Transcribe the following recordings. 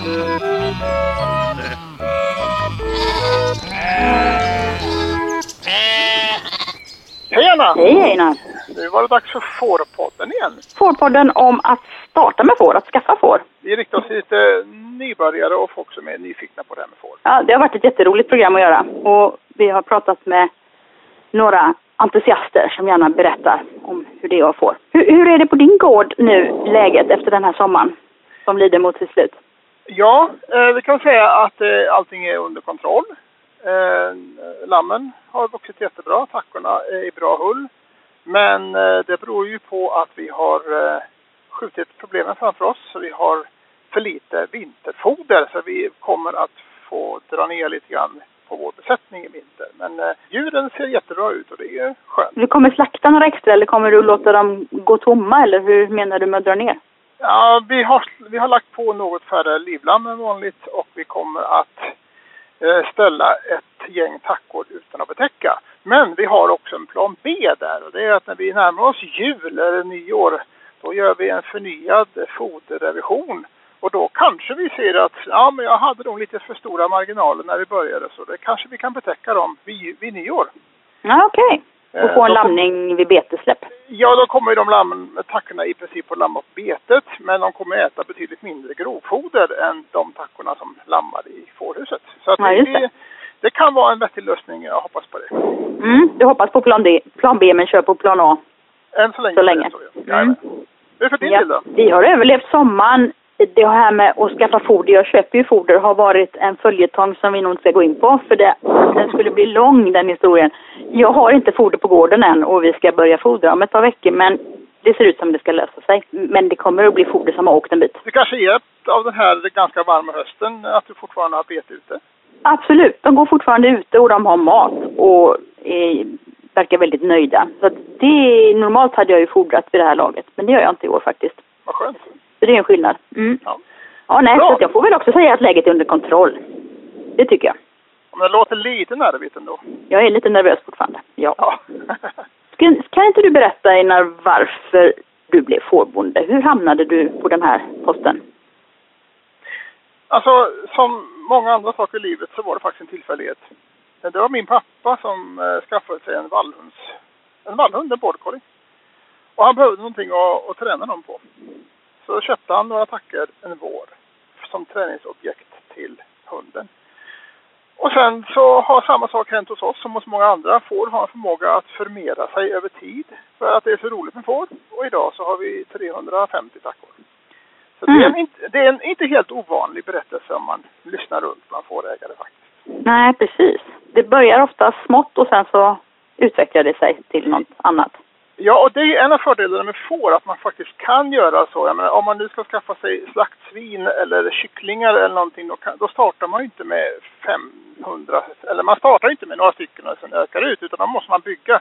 Hej Anna! Hej Einar! Nu var det dags för Fårpodden igen. Fårpodden om att starta med får, att skaffa får. Vi riktar oss till lite nybörjare och folk som är nyfikna på det här med får. Ja, det har varit ett jätteroligt program att göra och vi har pratat med några entusiaster som gärna berättar om hur det är att få. Hur, hur är det på din gård nu, läget efter den här sommaren som lider mot sitt slut? Ja, eh, vi kan säga att eh, allting är under kontroll. Eh, lammen har vuxit jättebra, tackorna är i bra hull. Men eh, det beror ju på att vi har eh, skjutit problemen framför oss. Så vi har för lite vinterfoder så vi kommer att få dra ner lite grann på vår besättning i vinter. Men eh, djuren ser jättebra ut och det är skönt. Du kommer slakta några extra eller kommer du låta dem gå tomma eller hur menar du med att dra ner? Ja, vi har, vi har lagt på något färre livlamm än vanligt och vi kommer att eh, ställa ett gäng tackor utan att betäcka. Men vi har också en plan B där och det är att när vi närmar oss jul eller nyår då gör vi en förnyad foderrevision. Och då kanske vi ser att ja, men jag hade nog lite för stora marginaler när vi började så det kanske vi kan betäcka dem vid, vid nyår. Ja, okej. Okay. Och få en lamning vid betesläpp. Ja, då kommer de tackorna i princip att lamma på betet men de kommer äta betydligt mindre grovfoder än de tackorna som lammar i fårhuset. Så Ja, det. det, det kan vara en vettig lösning, jag hoppas på det. Mm, du hoppas på plan, D, plan B men kör på plan A. Än så länge. Så länge. Så, ja. Mm. Hur är det för din Ja, del då? vi har överlevt sommaren. Det här med att skaffa foder, jag köper ju foder, har varit en följetong som vi nog inte ska gå in på för det, den skulle bli lång den historien. Jag har inte foder på gården än och vi ska börja fodra om ett par veckor men det ser ut som det ska lösa sig. Men det kommer att bli foder som har åkt en bit. Det kanske är ett av den här ganska varma hösten att du fortfarande har bete ute? Absolut, de går fortfarande ute och de har mat och är, verkar väldigt nöjda. Så att det, normalt hade jag ju fodrat vid det här laget men det gör jag inte i år faktiskt. Vad skönt. Så det är en skillnad. Mm. Ja. Ja, nej, Bra. så jag får väl också säga att läget är under kontroll. Det tycker jag. Men det låter lite nervigt ändå. Jag är lite nervös fortfarande. Ja. Ja. Kan, kan inte du berätta, Einar, varför du blev fårbonde? Hur hamnade du på den här posten? Alltså, som många andra saker i livet så var det faktiskt en tillfällighet. Det var min pappa som eh, skaffade sig en vallhunds, en vallhund, en border. Och han behövde någonting att, att träna dem på. Så köpte han några tackor en vår som träningsobjekt till hunden. Och sen så har samma sak hänt hos oss som hos många andra. Får har en förmåga att förmera sig över tid för att det är så roligt med får. Och idag så har vi 350 tackor. Så det, är en, Mm. inte- det är en inte helt ovanlig berättelse om man lyssnar runt bland fårägare faktiskt. Nej, precis. Det börjar ofta smått och sen så utvecklar det sig till något annat. Ja, och det är en av fördelarna med får, att man faktiskt kan göra så. Jag menar, om man nu ska skaffa sig slaktsvin eller kycklingar eller någonting, då, kan, då startar man ju inte med 500, eller man startar inte med några stycken och sen ökar ut, utan då måste man bygga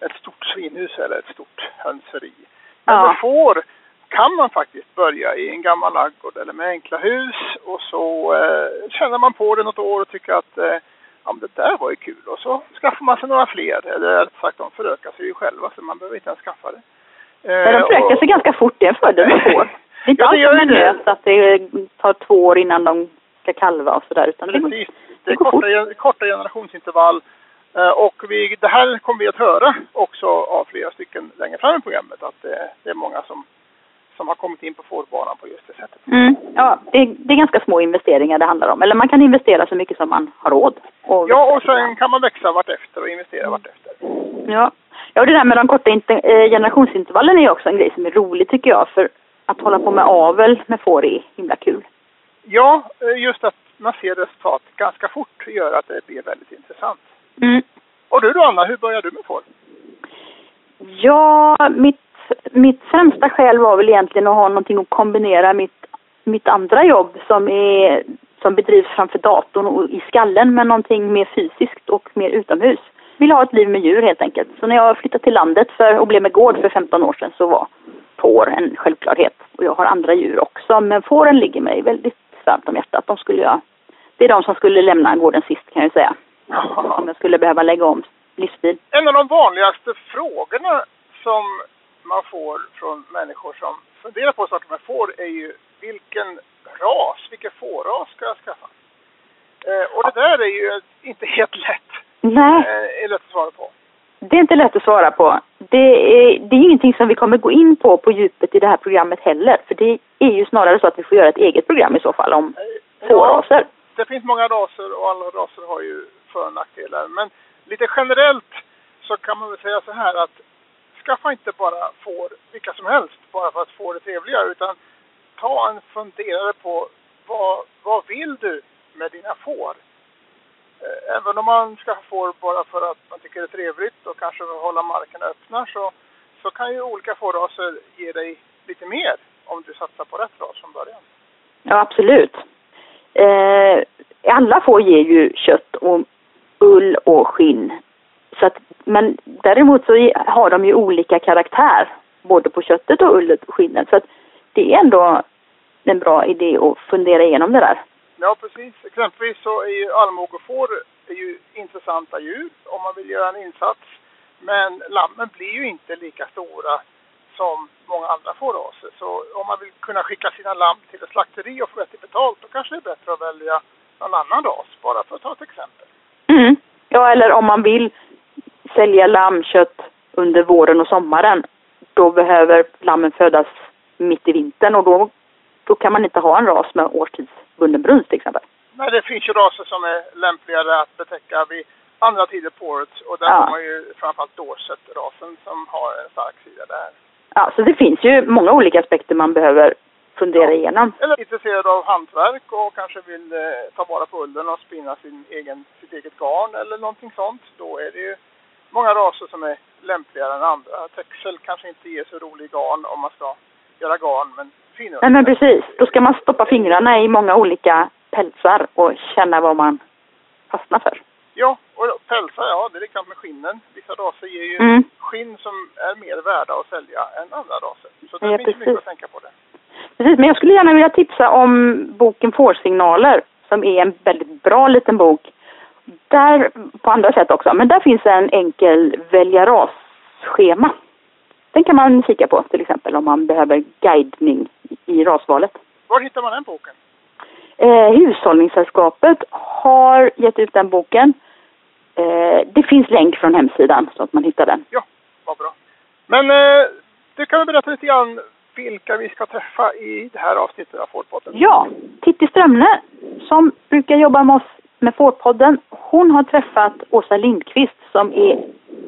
ett stort svinhus eller ett stort hönseri. Men Ja. med får kan man faktiskt börja i en gammal ladugård eller med enkla hus och så eh, känner man på det något år och tycker att eh, ja, men det där var ju kul. Och så skaffar man sig några fler. Eller rätt sagt, de förökar sig ju själva så man behöver inte ens skaffa det. Men de Eh, förökar och- sig ganska fort, det är en fördel med får. Det är inte Ja, det alls nöt att det tar två år innan de ska kalva och sådär. Utan det, Precis. Det det är går korta, korta generationsintervall. Eh, Och vi, det här kommer vi att höra också av flera stycken längre fram i programmet. Att det, det är många som, som har kommit in på fårbanan på just det sättet. mm, ja, det, är- det är ganska små investeringar det handlar om. Eller man kan investera så mycket som man har råd. Och Ja, och sen kan man växa vartefter och investera vartefter. Ja. ja, och det där med de korta eh, generationsintervallen är också en grej som är rolig tycker jag. För att hålla på med avel med får är himla kul. Ja, eh, just att man ser resultat ganska fort gör att det blir väldigt intressant. Mm. Och du då Anna, hur började du med får? Ja, mitt, mitt främsta skäl var väl egentligen att ha någonting att kombinera mitt, mitt andra jobb som, är, som bedrivs framför datorn och i skallen med någonting mer fysiskt och mer utomhus. Vill ha ett liv med djur helt enkelt. Så när jag flyttade till landet för, och blev med gård för 15 år sedan så var får en självklarhet. Och jag har andra djur också men fåren ligger mig väldigt varmt om hjärtat. De skulle jag, det är de som skulle lämna gården sist kan jag säga. Om jag skulle behöva lägga om livsstil. En av de vanligaste frågorna som man får från människor som funderar på att starta med får är ju vilken ras, vilken fåras ska jag skaffa? Eh, och det där är ju inte helt lätt. Nej. Eh, är lätt att svara på. Det är inte lätt att svara på. Det är, det är ingenting som vi kommer gå in på på djupet i det här programmet heller. För det är ju snarare så att vi får göra ett eget program i så fall om Eh, fåraser. Ja, det finns många raser och alla raser har ju för och nackdelar. Men lite generellt så kan man väl säga så här att skaffa inte bara får vilka som helst bara för att få det trevliga utan ta en funderare på vad, vad vill du med dina får? Eh, även om man ska får bara för att man tycker det är trevligt och kanske vill hålla marken öppna så, så kan ju olika fårraser ge dig lite mer om du satsar på rätt ras från början. Ja, absolut. Eh, alla får ger ju kött och ull och skinn. Så att, men däremot så har de ju olika karaktär, både på köttet och ullet och skinnet. Så att det är ändå en bra idé att fundera igenom det där. Ja, precis. Exempelvis så är ju allmogefår är ju intressanta djur om man vill göra en insats. Men lammen blir ju inte lika stora som många andra fårraser. Så om man vill kunna skicka sina lamm till ett slakteri och få vettigt betalt då kanske det är bättre att välja någon annan ras, bara för att ta ett exempel. Mm. Ja, eller om man vill sälja lammkött under våren och sommaren, då behöver lammen födas mitt i vintern och då, då kan man inte ha en ras med årstidsbunden brunst till exempel. Men det finns ju raser som är lämpligare att betäcka vid andra tider på året och där Ja. har man ju framförallt Dorset-rasen som har en stark sida där. Ja, så det finns ju många olika aspekter man behöver fundera Ja. igenom. Eller intresserad av hantverk och kanske vill eh, ta vara på ullen och spinna sin egen, sitt eget garn eller någonting sånt. Då är det ju många raser som är lämpligare än andra. Texel kanske inte ger så rolig garn om man ska göra garn, men finull. Nej men precis, då ska man stoppa fingrarna i många olika pälsar och känna vad man fastnar för. Ja, och pälsar, ja, det är likadant med skinnen. Vissa raser ger ju Mm. skinn som är mer värda att sälja än andra raser. Så det Ja, finns mycket att tänka på det. Precis, men jag skulle gärna vilja tipsa om boken Fårsignaler som är en väldigt bra liten bok. Där, på andra sätt också, men där finns en enkel välja ras-schema. Den kan man kika på till exempel om man behöver guidning i rasvalet. Var hittar man den boken? Eh, Hushållningssällskapet har gett ut den boken. Eh, det finns länk från hemsidan så att man hittar den. Ja, vad bra. Men eh, du kan väl berätta lite grann vilka vi ska träffa i det här avsnittet av Fårpodden? Ja, Titti Strömne som brukar jobba med oss med Fårpodden, hon har träffat Åsa Lindqvist som är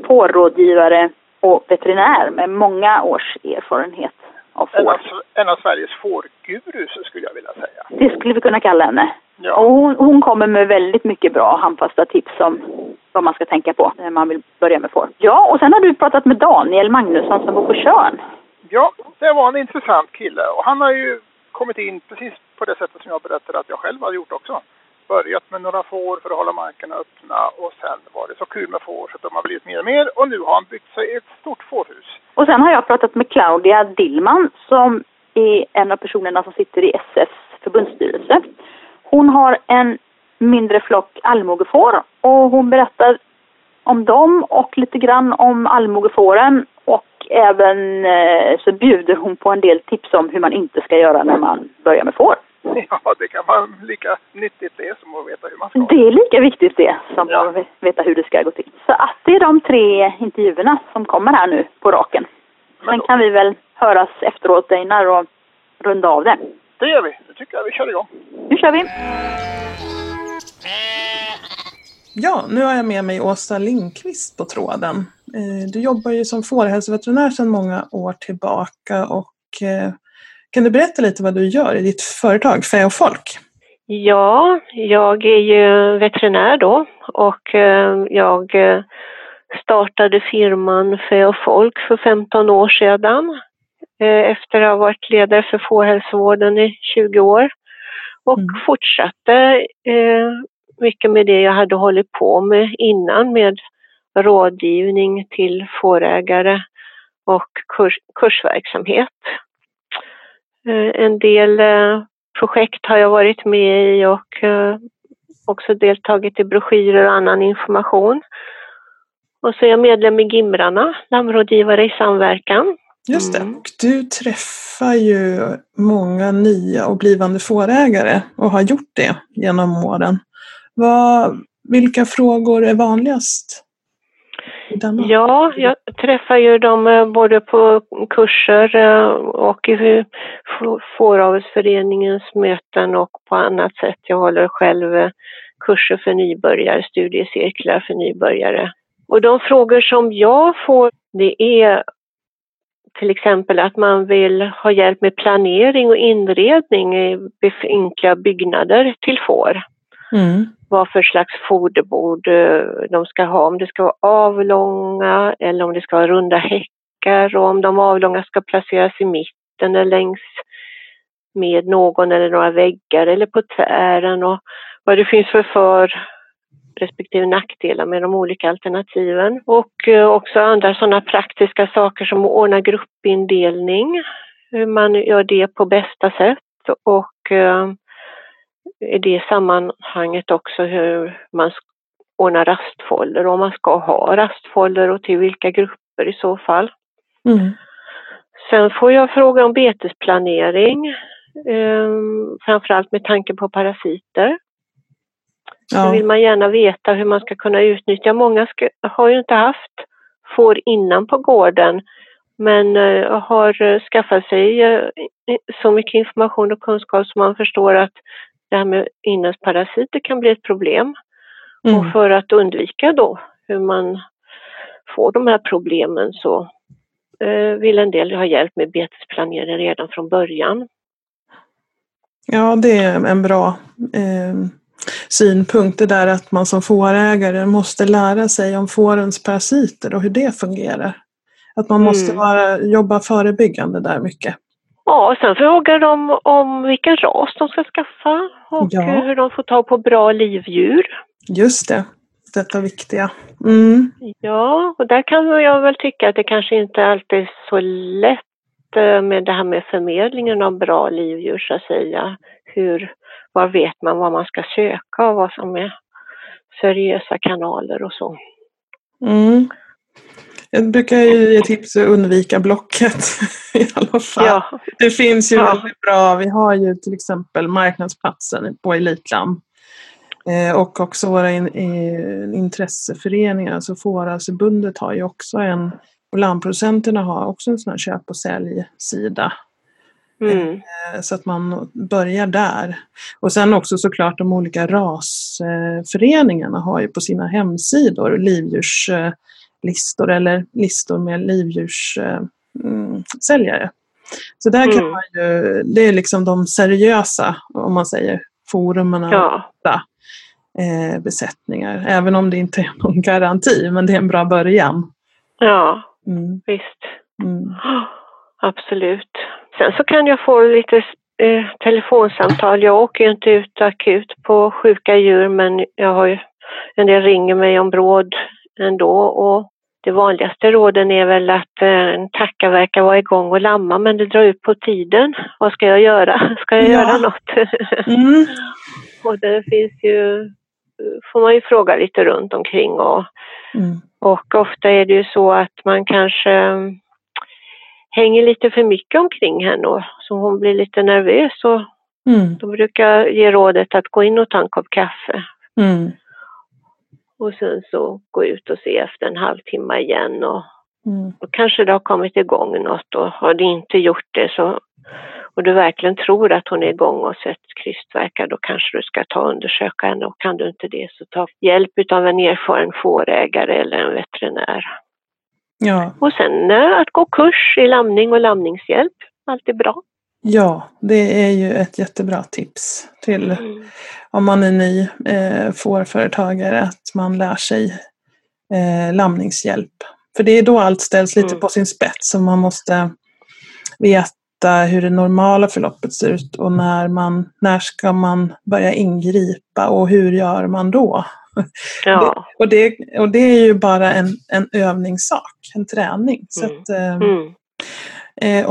fårrådgivare och veterinär med många års erfarenhet av En av, får. en av Sveriges fårgurus skulle jag vilja säga. Det skulle vi kunna kalla henne. Ja. Och hon, hon kommer med väldigt mycket bra handfasta tips om vad man ska tänka på när man vill börja med får. Ja, och sen har du pratat med Daniel Magnusson som bor på Tjörn. Ja, det var en intressant kille och han har ju kommit in precis på det sättet som jag berättade att jag själv har gjort också. Börjat med några får för att hålla markerna öppna och sen var det så kul med får så att de har blivit mer och mer och nu har han byggt sig ett stort fårhus. Och sen har jag pratat med Claudia Dillman som är en av personerna som sitter i SS förbundsstyrelse. Hon har en mindre flock allmogefår och hon berättar om dem och lite grann om allmogefåren och även eh, så bjuder hon på en del tips om hur man inte ska göra när man börjar med får. Ja, det kan vara lika nyttigt det som att veta hur man ska. Det är lika viktigt det som Ja. att veta hur det ska gå till. Så att det är de tre intervjuerna som kommer här nu på raken. Men Sen kan vi väl höras efteråt Einar och runda av det. det gör vi. Nu tycker jag vi kör igång. Nu kör vi! Ja, nu har jag med mig Åsa Lindqvist på tråden. Eh, Du jobbar ju som fårhälsoveterinär sedan många år tillbaka och eh, kan du berätta lite vad du gör i ditt företag Fä och Folk? Ja, jag är ju veterinär då och eh, jag eh, startade firman Fä och Folk för 15 år sedan eh, efter att ha varit ledare för fårhälsovården i 20 år och Mm. fortsatte mycket med det jag hade hållit på med innan med rådgivning till fårägare och kurs, kursverksamhet. Eh, En del eh, projekt har jag varit med i och eh, också deltagit i broschyrer och annan information. Och så är jag medlem i Gimrarna, lammrådgivare i samverkan. Just det. Mm. Och du träffar ju många nya och blivande fårägare och har gjort det genom åren. Vad, vilka frågor är vanligast? Ja, jag träffar ju dem eh, både på kurser eh, och i Fåravelsföreningens möten och på annat sätt. Jag håller själv eh, kurser för nybörjare, studiecirklar för nybörjare. Och de frågor som jag får, det är till exempel att man vill ha hjälp med planering och inredning i befintliga byggnader till får. Mm. Vad för slags foderbord eh, de ska ha, om det ska vara avlånga eller om det ska vara runda häckar och om de avlånga ska placeras i mitten eller längs med någon eller några väggar eller på tvären och vad det finns för för respektive nackdelar med de olika alternativen. Och eh, också andra sådana praktiska saker som att ordna gruppindelning, hur man gör det på bästa sätt och eh, i det sammanhanget också hur man ordnar rastfolder, om man ska ha rastfolder och till vilka grupper i så fall. Mm. Sen får jag fråga om betesplanering, eh, framförallt med tanke på parasiter. Ja. Då vill man gärna veta hur man ska kunna utnyttja. Många ska, har ju inte haft får innan på gården men uh, har uh, skaffat sig uh, så mycket information och kunskap som man förstår att det här med inälvsparasiter kan bli ett problem. Mm. Och för att undvika då hur man får de här problemen så vill en del ha hjälp med betesplanering redan från början. Ja, det är en bra eh, synpunkt, det där att man som fårägare måste lära sig om fårens parasiter och hur det fungerar. Att man måste mm. vara, jobba förebyggande där mycket. Ja, och sen frågar de om vilken ras de ska skaffa och ja. hur de får ta på bra livdjur. Just det, detta viktiga. Mm. Ja, och där kan jag väl tycka att det kanske inte alltid är så lätt eh, med det här med förmedlingen av bra livdjur så att säga. Hur, var vet man vad man ska söka och vad som är seriösa kanaler och så. Mm. Jag brukar ju ge tips att undvika Blocket i alla fall. Ja. Det finns ju ja. väldigt bra, vi har ju till exempel marknadsplatsen på Elitlam. Eh, och också våra in, in, intresseföreningar, alltså Fårasförbundet har ju också en, och lammproducenterna har också en sån här köp och säljsida. Mm. Eh, så att man börjar där. Och sen också såklart de olika rasföreningarna har ju på sina hemsidor livdjurslistor eller listor med livdjurssäljare. Mm, så där kan mm. man ju, det är liksom de seriösa, om man säger, forumen ja. eh, besättningar. Även om det inte är någon garanti, men det är en bra början. Ja, mm. visst. Mm. Absolut. Sen så kan jag få lite eh, telefonsamtal. Jag åker ju inte ut akut på sjuka djur men jag har ju, en del ringer mig om råd ändå och det vanligaste råden är väl att eh, en tacka verkar vara igång och lamma men det drar ut på tiden. Vad ska jag göra? Ska jag ja. göra något? Mm. och det finns ju, får man ju fråga lite runt omkring och, mm. och ofta är det ju så att man kanske hänger lite för mycket omkring henne och så hon blir lite nervös och mm. då brukar jag ge rådet att gå in och ta en kopp kaffe. Mm. Och sen så gå ut och se efter en halvtimme igen och, mm. och kanske det har kommit igång något och har det inte gjort det så och du verkligen tror att hon är igång och sett krystverkar då kanske du ska ta och undersöka henne och kan du inte det så ta hjälp av en erfaren fårägare eller en veterinär. Ja. Och sen eh, att gå kurs i lamning och lamningshjälp, alltid bra. Ja, det är ju ett jättebra tips till mm. om man är ny eh, fårföretagare att man lär sig eh, lamningshjälp. För det är då allt ställs lite mm. på sin spets och man måste veta hur det normala förloppet ser ut och när, man, när ska man börja ingripa och hur gör man då? Ja. Det, och, det, och det är ju bara en, en övningssak, en träning. Så mm. Att, eh, mm. eh,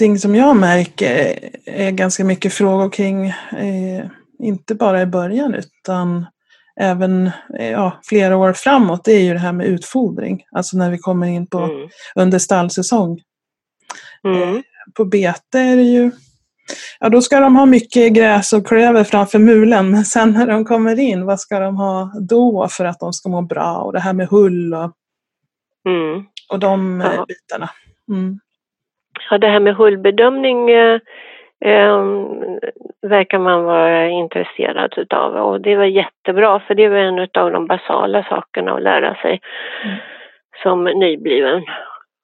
någonting som jag märker är ganska mycket frågor kring, eh, inte bara i början utan även eh, ja, flera år framåt, det är ju det här med utfodring. Alltså när vi kommer in på mm. under stallsäsong. Mm. På bete är det ju Ja, då ska de ha mycket gräs och klöver framför mulen, men sen när de kommer in, vad ska de ha då för att de ska må bra? Och det här med hull och, Mm. och de eh, Ja. bitarna. Mm. Ja, det här med hullbedömning eh, eh, verkar man vara intresserad utav och det var jättebra för det var en av de basala sakerna att lära sig Mm. som nybliven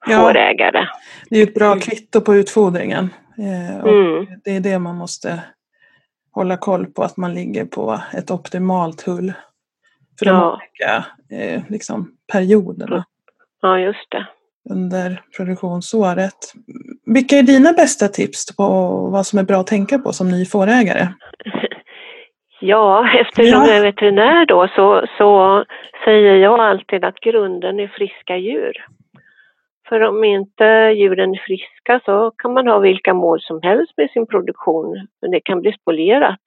Ja. fårägare. Det är ett bra kvitto på utfodringen. Eh, och Mm. Det är det man måste hålla koll på, att man ligger på ett optimalt hull för de Ja. olika eh, liksom, perioderna Ja, just det. Under produktionsåret. Vilka är dina bästa tips på vad som är bra att tänka på som ny fårägare? Ja, eftersom Ja. jag är veterinär då så, så säger jag alltid att grunden är friska djur. För om inte djuren är friska så kan man ha vilka mål som helst med sin produktion, men det kan bli spolierat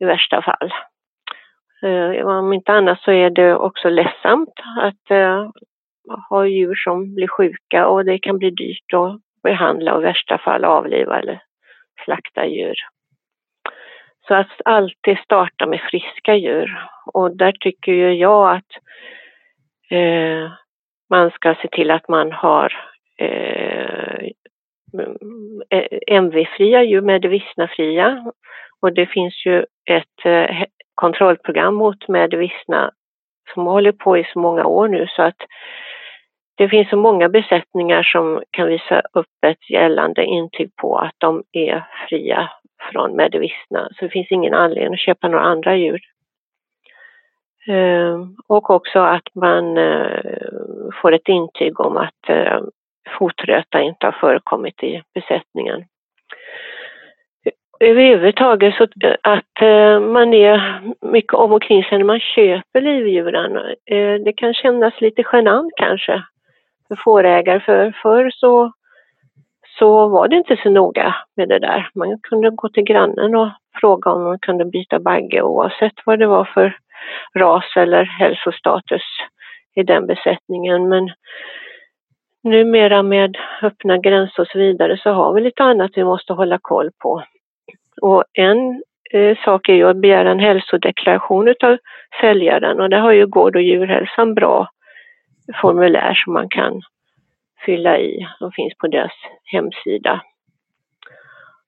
i värsta fall. Eh, Om inte annat så är det också ledsamt att har djur som blir sjuka och det kan bli dyrt att behandla och i värsta fall avliva eller slakta djur. Så att alltid starta med friska djur. Och där tycker ju jag att eh, man ska se till att man har eh, eh MV-fria djur, medvissna-fria. Och det finns ju ett eh, kontrollprogram mot medvissna som håller på i så många år nu så att det finns så många besättningar som kan visa upp ett gällande intyg på att de är fria från medvissna. Så det finns ingen anledning att köpa några andra djur. Ehm, och också att man eh, får ett intyg om att eh, fotröta inte har förekommit i besättningen. Överhuvudtaget så eh, att man är mycket om och kring sig när man köper livdjuren. Det kan kännas lite genant kanske fårägare. För förr så, så var det inte så noga med det där. Man kunde gå till grannen och fråga om man kunde byta bagge oavsett vad det var för ras eller hälsostatus i den besättningen. Men numera med öppna gränser och så vidare så har vi lite annat vi måste hålla koll på. Och en eh, sak är ju att begära en hälsodeklaration utav säljaren och det har ju Gård och djurhälsan bra formulär som man kan fylla i. De finns på deras hemsida.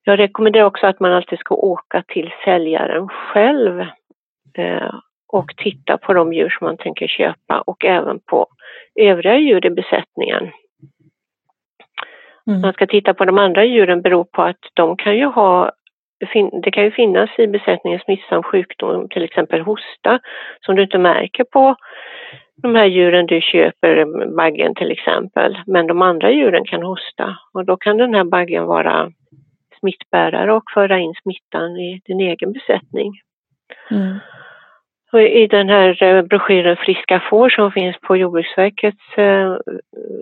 Jag rekommenderar också att man alltid ska åka till säljaren själv eh, och titta på de djur som man tänker köpa och även på övriga djur i besättningen. Mm. Man ska titta på de andra djuren beror på att de kan ju ha det kan ju finnas i besättningen smittsam sjukdom, till exempel hosta, som du inte märker på de här djuren du köper, baggen till exempel. Men de andra djuren kan hosta och då kan den här baggen vara smittbärare och föra in smittan i din egen besättning. Mm. Och I den här eh, broschyren Friska får som finns på Jordbruksverkets, eh,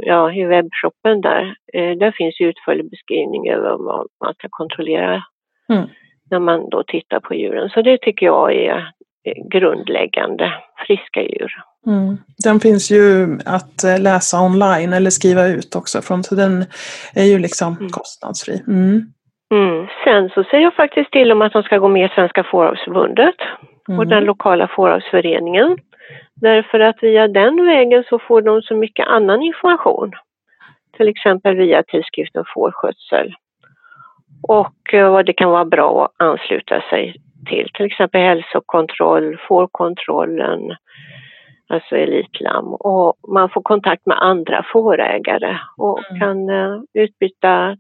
ja i webbshoppen där, eh, där finns utförlig beskrivning över vad man ska kontrollera Mm. när man då tittar på djuren. Så det tycker jag är grundläggande, friska djur. Mm. Den finns ju att eh, läsa online eller skriva ut också från, så den är ju liksom Mm. kostnadsfri. Mm. Mm. Sen så säger jag faktiskt till om att de ska gå med i Svenska Fåravsförbundet och Mm. den lokala fåravsföreningen. Därför att via den vägen så får de så mycket annan information. Till exempel via tidskriften Fårskötsel. Och eh, vad det kan vara bra att ansluta sig till. Till exempel hälsokontroll, fårkontrollen, alltså elitlamm. Och man får kontakt med andra fårägare och Mm. kan eh, utbyta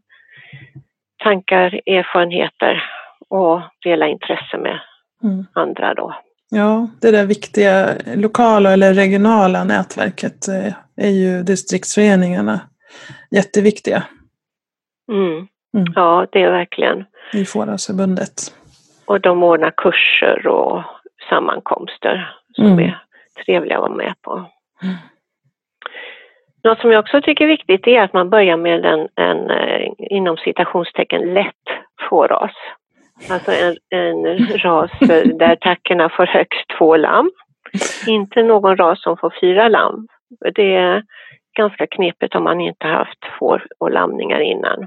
tankar, erfarenheter och dela intresse med Mm. andra då. Ja, det där viktiga lokala eller regionala nätverket eh, är ju distriktsföreningarna jätteviktiga Mm. Mm. Ja, det är verkligen. i Fåravsförbundet. Och de ordnar kurser och sammankomster som Mm. är trevliga att vara med på. Mm. Något som jag också tycker är viktigt är att man börjar med en, en eh, inom citationstecken lätt fåras. Alltså en, en ras där tackorna får högst två lamm. Inte någon ras som får fyra lamm. Det ganska knepigt om man inte haft får och lamningar innan.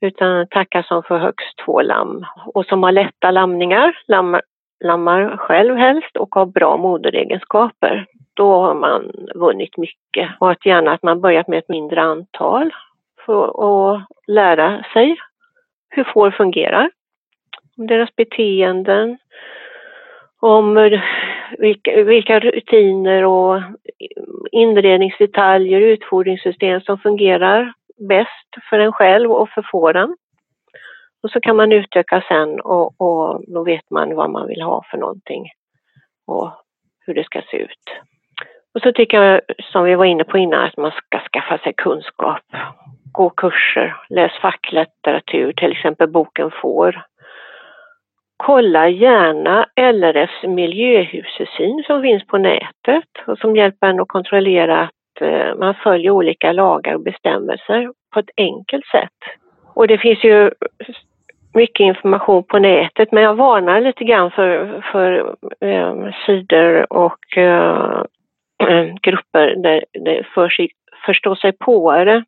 Utan tackar som för högst två lamm. Och som har lätta lamningar, lammar, lammar själv helst och har bra moderegenskaper. Då har man vunnit mycket. Och att gärna att man börjat med ett mindre antal för att lära sig hur får fungerar, om deras beteenden, om vilka, vilka rutiner och inredningsdetaljer, utfodringssystem som fungerar bäst för en själv och för fåren. Och så kan man utöka sen och, och då vet man vad man vill ha för någonting och hur det ska se ut. Och så tycker jag, som vi var inne på innan, att man ska skaffa sig kunskap, gå kurser, läs facklitteratur, till exempel boken Får. Kolla gärna LRFs miljöhusesyn som finns på nätet och som hjälper en att kontrollera att Eh, man följer olika lagar och bestämmelser på ett enkelt sätt. Och det finns ju mycket information på nätet men jag varnar lite grann för, för eh, sidor och eh, eh grupper där det för sig, förstå sig påare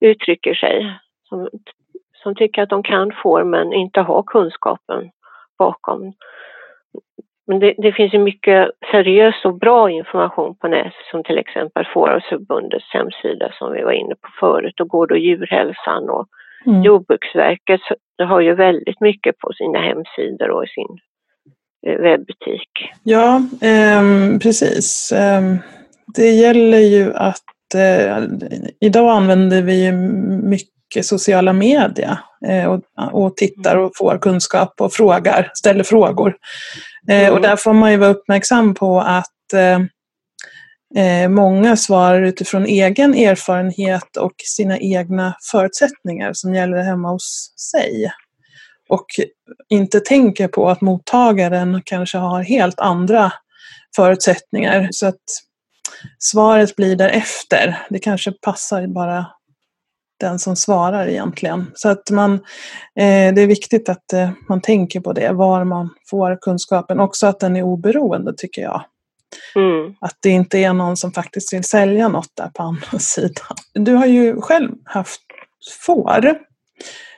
uttrycker sig som, som tycker att de kan få men inte har kunskapen bakom. Men det, det, finns ju mycket seriös och bra information på nätet som till exempel Fåravsförbundets hemsida som vi var inne på förut och Gård och djurhälsan och mm. Jordbruksverket har ju väldigt mycket på sina hemsidor och i sin eh, webbutik. Ja, eh, precis. Eh, det gäller ju att eh, idag använder vi mycket sociala media eh, och, och tittar och får kunskap och frågar, ställer frågor. Eh, mm. Och där får man ju vara uppmärksam på att eh, eh, många svarar utifrån egen erfarenhet och sina egna förutsättningar som gäller hemma hos sig. Och inte tänker på att mottagaren kanske har helt andra förutsättningar. Så att svaret blir därefter. Det kanske passar bara den som svarar egentligen. Så att man, eh, det är viktigt att eh, man tänker på det, var man får kunskapen. Också att den är oberoende tycker jag. Mm. Att det inte är någon som faktiskt vill sälja något där på andra sidan. Du har ju själv haft får.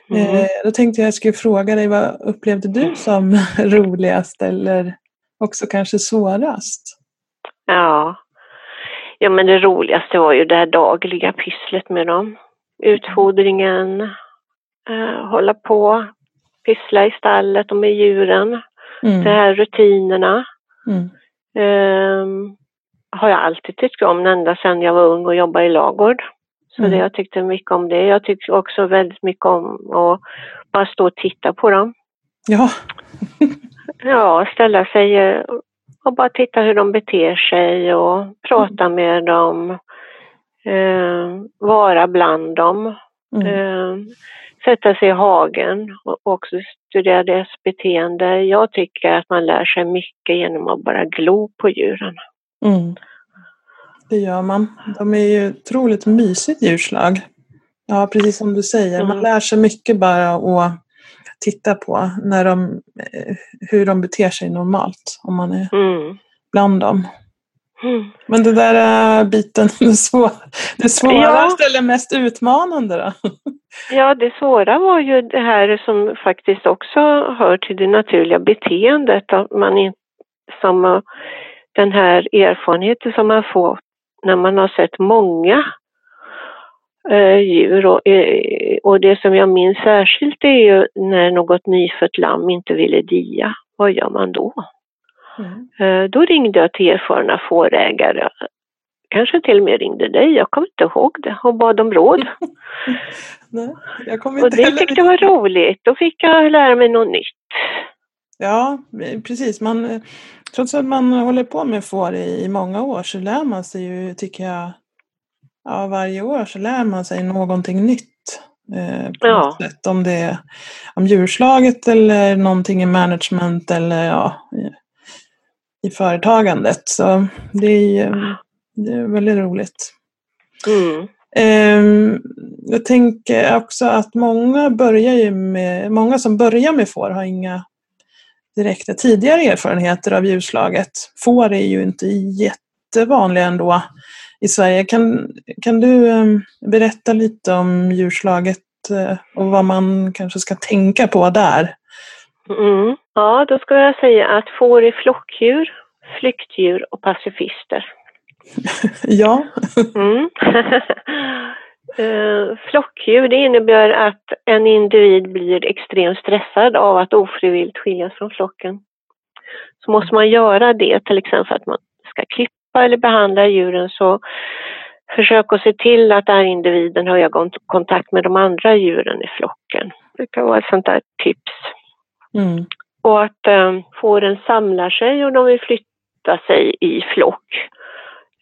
Mm. Eh, då tänkte jag jag skulle fråga dig, vad upplevde du som roligast eller också kanske svårast? Ja, ja men det roligaste var ju det här dagliga pysslet med dem utfodringen, eh, hålla på, pyssla i stallet och med djuren. Mm. De här rutinerna. Mm. Eh, har jag alltid tyckt om ända sedan jag var ung och jobbade i lagård. Så mm. det, jag tyckte mycket om det. Jag tyckte också väldigt mycket om att bara stå och titta på dem. Ja. ja, ställa sig eh, och bara titta hur de beter sig och prata mm. med dem eh, vara bland dem, mm. eh, sätta sig i hagen och också studera deras beteende. Jag tycker att man lär sig mycket genom att bara glo på djuren. Mm. Det gör man. De är ju otroligt mysigt djurslag. Ja, precis som du säger. Man mm. lär sig mycket bara att titta på när de, eh, hur de beter sig normalt om man är mm. bland dem. Men det där äh, biten, det, svår, det svåraste ja. eller mest utmanande då? Ja, det svåra var ju det här som faktiskt också hör till det naturliga beteendet. Att man in, som äh, den här erfarenheten som man får när man har sett många äh, djur. Och, äh, och det som jag minns särskilt är ju när något nyfött lamm inte ville dia. Vad gör man då? Mm. Eh, då ringde jag till erfarna fårägare. Kanske till och med ringde dig, jag kommer inte ihåg det, och bad om råd. Nej, jag kommer inte och det tyckte jag var roligt, då fick jag lära mig något nytt. Ja, precis. Man, trots att man håller på med får i, i många år så lär man sig ju, tycker jag, ja, varje år så lär man sig någonting nytt. Eh, på ja. något sätt. Om det är om djurslaget eller någonting i management eller ja, i företagandet. Så det är, det är väldigt roligt. Mm. Um, jag tänker också att många, börjar ju med, många som börjar med får har inga direkta tidigare erfarenheter av djurslaget. Får är ju inte jättevanliga ändå i Sverige. Kan, kan du eh, berätta lite om djurslaget eh, och vad man kanske ska tänka på där? Mm. Ja, då ska jag säga att får är flockdjur, flyktdjur och pacifister. ja. mm. Uh, flockdjur det innebär att en individ blir extremt stressad av att ofrivilligt skiljas från flocken. Så måste man göra det, till exempel att man ska klippa eller behandla djuren så försök att se till att den individen har ögonkontakt med de andra djuren i flocken. Det kan vara ett sånt där tips. Mm. Och att um, fåren samlar sig och de vill flytta sig i flock.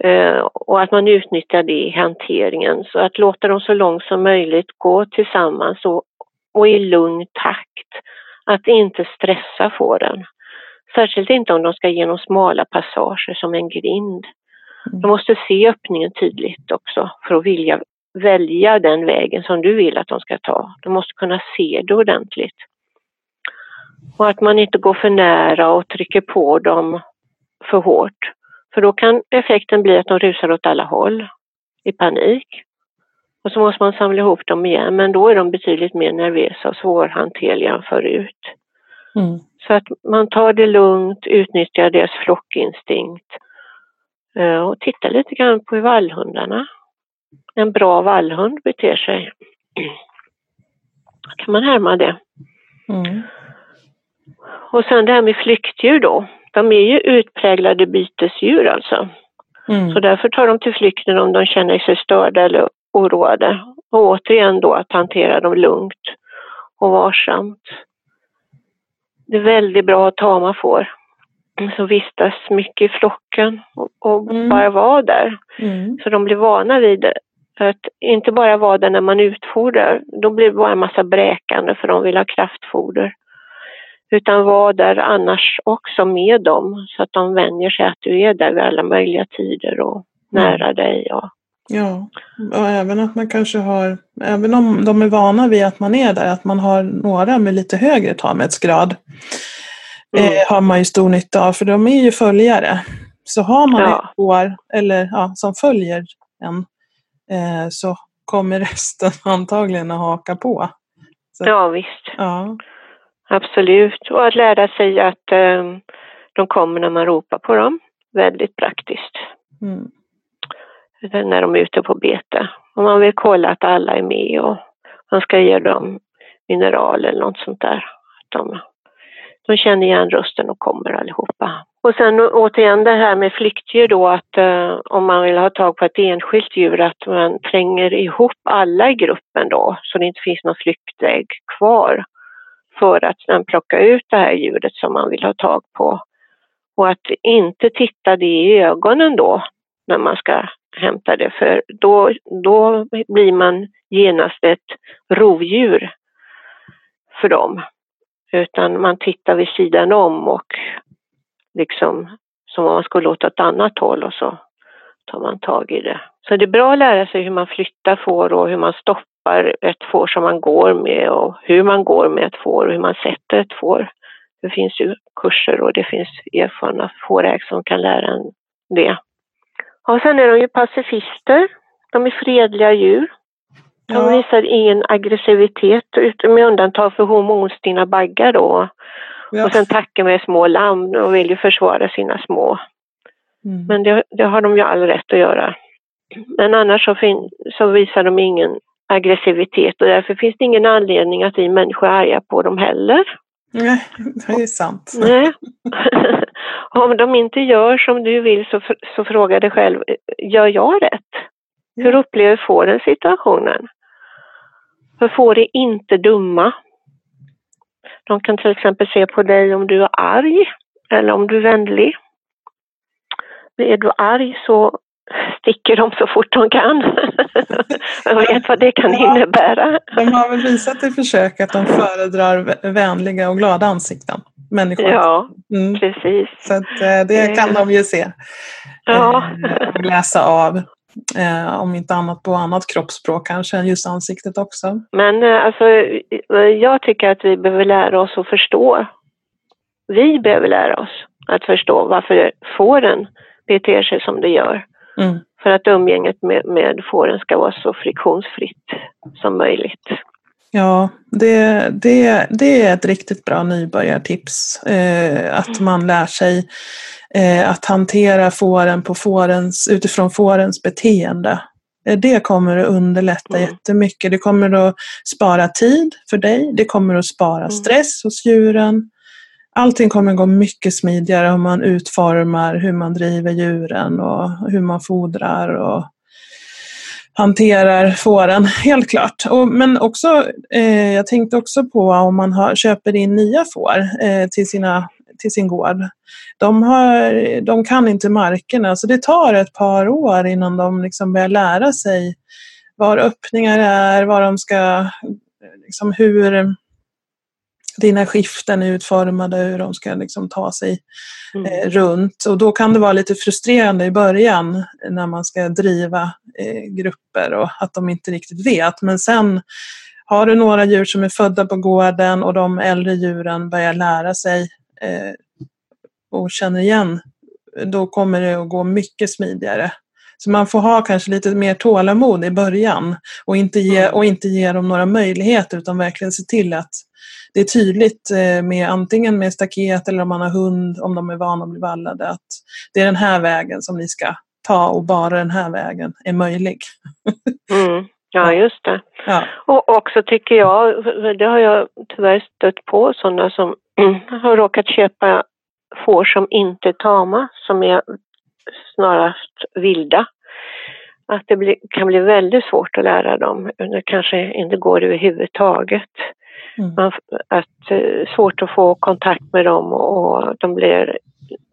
Uh, och att man utnyttjar det i hanteringen. Så att låta dem så långt som möjligt gå tillsammans och, och i lugn takt. Att inte stressa fåren. Särskilt inte om de ska genom smala passager som en grind. De måste se öppningen tydligt också för att vilja välja den vägen som du vill att de ska ta. De måste kunna se det ordentligt. Och att man inte går för nära och trycker på dem för hårt. För då kan effekten bli att de rusar åt alla håll i panik. Och så måste man samla ihop dem igen, men då är de betydligt mer nervösa och svårhanterliga än förut. Mm. Så att man tar det lugnt, utnyttjar deras flockinstinkt eh, och tittar lite grann på hur vallhundarna, en bra vallhund beter sig. Då kan man härma det. Mm. Och sen det här med flyktdjur då. De är ju utpräglade bytesdjur alltså. Mm. Så därför tar de till flykten om de känner sig störda eller oroade. Och återigen då att hantera dem lugnt och varsamt. Det är väldigt bra att tama får som vistas mycket i flocken och, och mm. bara vara där. Mm. Så de blir vana vid det. Att inte bara vara där när man utfodrar, då blir det bara en massa bräkande för de vill ha kraftfoder utan var där annars också med dem så att de vänjer sig att du är där vid alla möjliga tider och nära mm. dig. Och... Ja, och även att man kanske har, även om de är vana vid att man är där, att man har några med lite högre tamhetsgrad. Mm. Eh, har man ju stor nytta av, för de är ju följare. Så har man ja. ett år eller, ja, som följer en eh, så kommer resten antagligen att haka på. Så, ja, visst. Ja. Absolut, och att lära sig att eh, de kommer när man ropar på dem. Väldigt praktiskt. Mm. När de är ute på bete. Om man vill kolla att alla är med och man ska ge dem mineral eller något sånt där. Att de, de känner igen rösten och kommer allihopa. Och sen återigen det här med flyktdjur då att eh, om man vill ha tag på ett enskilt djur att man tränger ihop alla i gruppen då så det inte finns någon flyktväg kvar för att sen plocka ut det här djuret som man vill ha tag på. Och att inte titta det i ögonen då när man ska hämta det för då, då blir man genast ett rovdjur för dem. Utan man tittar vid sidan om och liksom som om man skulle låta ett annat håll och så tar man tag i det. Så det är bra att lära sig hur man flyttar får och hur man stoppar stoppar ett får som man går med och hur man går med ett får och hur man sätter ett får. Det finns ju kurser och det finns erfarna fårägare som kan lära en det. Och sen är de ju pacifister. De är fredliga djur. De ja. visar ingen aggressivitet med undantag för hormonstinna baggar då. Ja. Och sen tackar med små lamm och vill ju försvara sina små. Mm. Men det, det, har de ju all rätt att göra. Men annars så, fin, så visar de ingen aggressivitet och därför finns det ingen anledning att vi människor är arga på dem heller. Nej, det är sant. Nej. Om de inte gör som du vill så, så fråga dig själv, gör jag rätt? Hur upplever fåren situationen? För får är inte dumma. De kan till exempel se på dig om du är arg eller om du är vänlig. Är du arg så sticker de så fort de kan. Jag vet vad det kan innebära. De har väl visat i försök att de föredrar vänliga och glada ansikten. Människor. Ja, mm. precis. Så att, eh, det kan de ju se. Ja. Eh, och läsa av. Eh, om inte annat på annat kroppsspråk kanske än just ansiktet också. Men alltså, jag tycker att vi behöver lära oss att förstå. Vi behöver lära oss att förstå varför fåren beter sig som det gör. Mm. För att umgänget med, med fåren ska vara så friktionsfritt som möjligt. Ja, det, det, det är ett riktigt bra nybörjartips. Eh, att man lär sig eh, att hantera fåren på fårens, utifrån fårens beteende. Eh, det kommer att underlätta mm. jättemycket. Det kommer att spara tid för dig. Det kommer att spara mm. stress hos djuren. Allting kommer gå mycket smidigare om man utformar hur man driver djuren och hur man fodrar och hanterar fåren, helt klart. Och, men också, eh, jag tänkte också på om man har, köper in nya får eh, till, sina, till sin gård. De, har, de kan inte markerna, så det tar ett par år innan de liksom börjar lära sig var öppningar är, var de ska, liksom hur dina skiften är utformade, hur de ska liksom ta sig mm. eh, runt. Och då kan det vara lite frustrerande i början när man ska driva eh, grupper och att de inte riktigt vet. Men sen har du några djur som är födda på gården och de äldre djuren börjar lära sig eh, och känner igen, då kommer det att gå mycket smidigare. Så man får ha kanske lite mer tålamod i början och inte ge, mm. och inte ge dem några möjligheter utan verkligen se till att det är tydligt eh, med antingen med staket eller om man har hund, om de är vana att bli vallade, att det är den här vägen som ni ska ta och bara den här vägen är möjlig. Mm. Ja, just det. Ja. Och också tycker jag, det har jag tyvärr stött på, sådana som har råkat köpa får som inte är tama, som är snarast vilda. Att det kan bli väldigt svårt att lära dem. Det kanske inte går överhuvudtaget. Mm. Man, att, eh, svårt att få kontakt med dem och de blir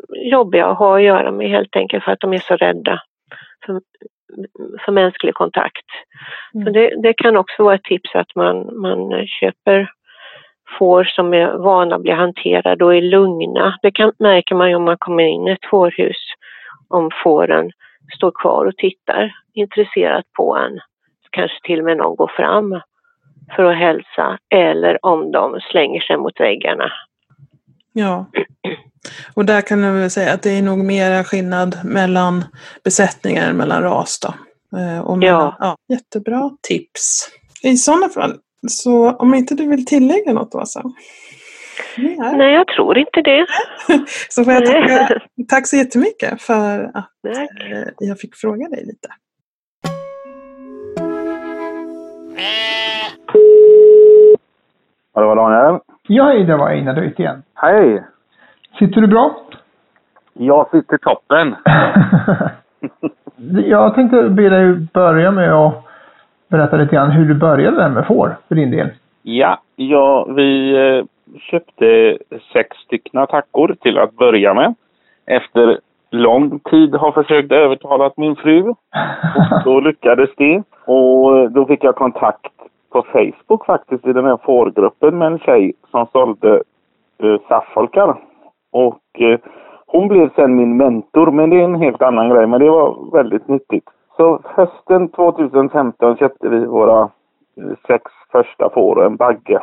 jobbiga att ha att göra med helt enkelt för att de är så rädda för, för mänsklig kontakt. Mm. Så det, det, kan också vara ett tips att man, man köper får som är vana att bli hanterade och är lugna. Det kan, märker man ju om man kommer in i ett fårhus om fåren står kvar och tittar intresserat på en. Kanske till och med någon går fram för att hälsa eller om de slänger sig mot väggarna. Ja, och där kan jag väl säga att det är nog mera skillnad mellan besättningar än mellan ras då. Eh, och mellan, ja. ja. Jättebra tips. I sådana fall, så om inte du vill tillägga något Åsa? Nej, jag tror inte det. så får jag tacka, tack så jättemycket för att tack. Eh, jag fick fråga dig lite. Ja, det var Daniel. Ja, hej, det var Einar Döjt igen. Hej! Sitter du bra? Jag sitter toppen. jag tänkte be dig börja med att berätta lite grann hur du började där med får för din del. Ja, ja vi eh, köpte sex stycken tackor till att börja med. Efter lång tid har försökt övertala min fru. Och då lyckades det. Och då fick jag kontakt på Facebook faktiskt i den här fårgruppen med en tjej som sålde uh, safffolkar. Och uh, hon blev sen min mentor, men det är en helt annan grej. Men det var väldigt nyttigt. Så hösten 2015 köpte vi våra uh, sex första får och en bagge.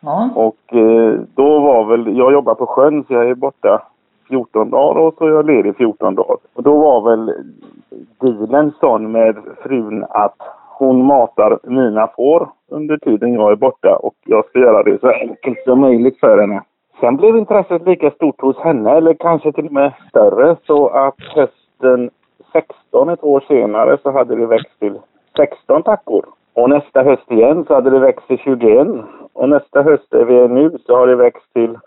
Ja. Och eh, då var väl, jag jobbar på sjön så jag är borta 14 dagar och så är jag ledig 14 dagar. Och då var väl dealen sån med frun att hon matar mina får under tiden jag är borta och jag ska göra det så enkelt som möjligt för henne. Sen blev intresset lika stort hos henne, eller kanske till och med större, så att hösten 16, ett år senare, så hade det växt till 16 tackor. Och nästa höst igen så hade det växt till 21. Och nästa höst där vi är nu så har det växt till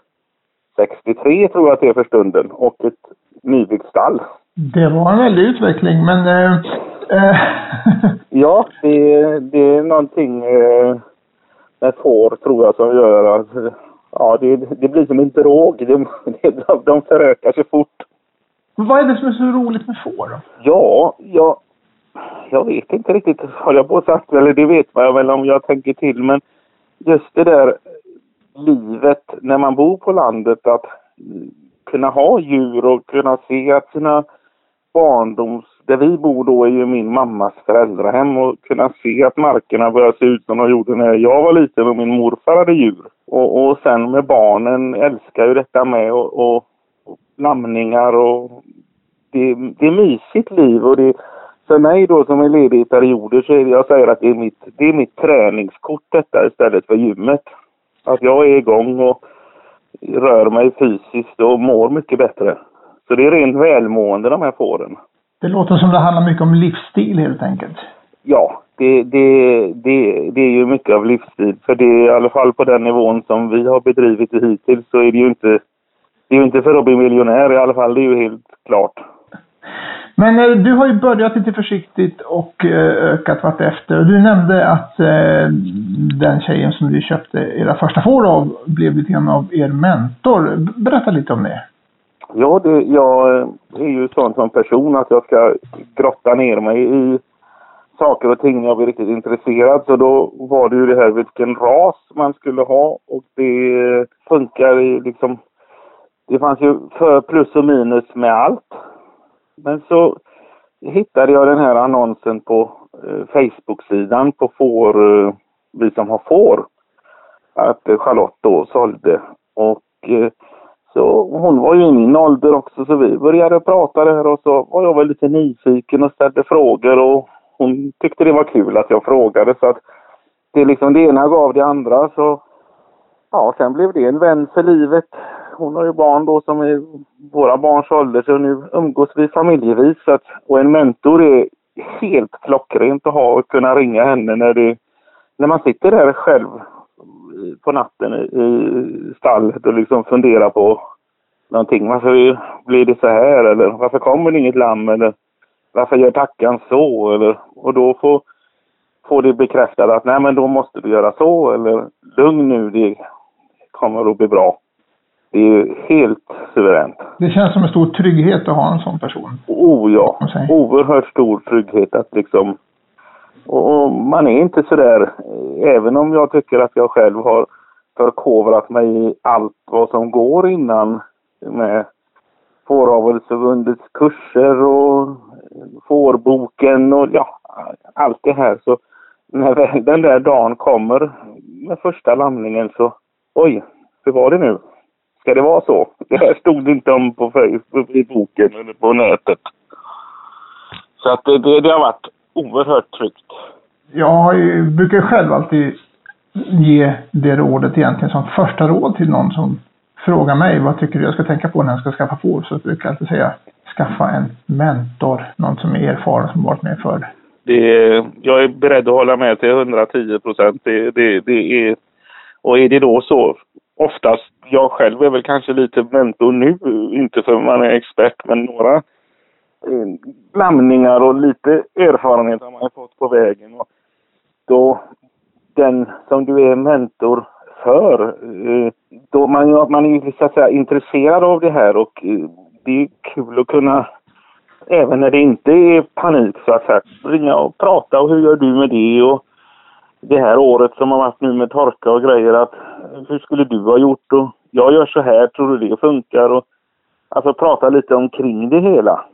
63 tror jag att det är för stunden. Och ett nybyggt stall. Det var en väldig utveckling men... eh. eh ja, det, det är någonting äh, med får tror jag som gör att ja, det, det blir som en drog. De, de, de förökar sig fort. vad är det som är så roligt med får då? Ja, jag, jag vet inte riktigt, har jag på sagt eller det vet man väl om jag tänker till, men just det där livet när man bor på landet, att kunna ha djur och kunna se att sina barndoms... Där vi bor då är ju min mammas föräldrahem och kunna se att markerna börjar se ut som de gjorde när jag var liten och min morfar hade djur. Och, och sen med barnen älskar ju detta med och, och, och namningar och det, det är mysigt liv och det, för mig då som är ledig i perioder så är det, jag säger att det är mitt, det är mitt träningskort detta istället för gymmet. Att jag är igång och rör mig fysiskt och mår mycket bättre. Så det är rent välmående de här fåren. Det låter som det handlar mycket om livsstil helt enkelt. Ja, det, det, det, det är ju mycket av livsstil. För det är i alla fall på den nivån som vi har bedrivit det hittills så är det ju inte, det är ju inte för att bli miljonär i alla fall. Det är ju helt klart. Men eh, du har ju börjat lite försiktigt och eh, ökat vartefter. Du nämnde att eh, den tjejen som du köpte era första får av blev lite grann av er mentor. Berätta lite om det. Ja, det, jag eh, är ju sån som person att jag ska grotta ner mig i saker och ting när jag blir riktigt intresserad. Så då var det ju det här vilken ras man skulle ha och det funkar ju liksom... Det fanns ju för plus och minus med allt. Men så hittade jag den här annonsen på eh, Facebook-sidan på får, eh, vi som har får. Att eh, Charlotte då sålde. Och eh, så hon var ju i min ålder också så vi började prata där och så var jag väl lite nyfiken och ställde frågor och hon tyckte det var kul att jag frågade så att det liksom det ena gav det andra så ja, sen blev det en vän för livet. Hon har ju barn då som är våra barns ålder så nu umgås vi familjevis. Så att, och en mentor är helt klockrent att ha och kunna ringa henne när det när man sitter där själv på natten i stallet och liksom funderar på någonting. Varför blir det så här eller varför kommer det inget lamm eller varför gör tackan så eller och då får, får det bekräftat att nej men då måste du göra så eller lugn nu det kommer att bli bra. Det är ju helt suveränt. Det känns som en stor trygghet att ha en sån person. Oh ja, oerhört stor trygghet att liksom och man är inte sådär, även om jag tycker att jag själv har förkovrat mig i allt vad som går innan med Fåravelsförbundets kurser och fårboken och ja, allt det här. Så när väl den där dagen kommer med första lamningen så, oj, hur var det nu? Ska det vara så? Det här stod det inte om på Facebook, i boken eller på nätet. Så att det, det, det har varit oerhört tryggt. Jag brukar själv alltid ge det rådet egentligen som första råd till någon som frågar mig vad tycker du jag ska tänka på när jag ska skaffa får så brukar jag alltid säga skaffa en mentor, någon som är erfaren som varit med förr. Det, jag är beredd att hålla med till 110 procent. Det, det, det är, och är det då så, oftast, jag själv är väl kanske lite mentor nu, inte för man är expert, men några Eh, blandningar och lite erfarenhet har man fått på vägen. Och då den som du är mentor för, eh, då man, man är så att säga intresserad av det här och eh, det är kul att kunna, även när det inte är panik så att säga, ringa och prata och hur gör du med det och det här året som har varit nu med torka och grejer att hur skulle du ha gjort och jag gör så här, tror du det funkar och alltså prata lite omkring det hela.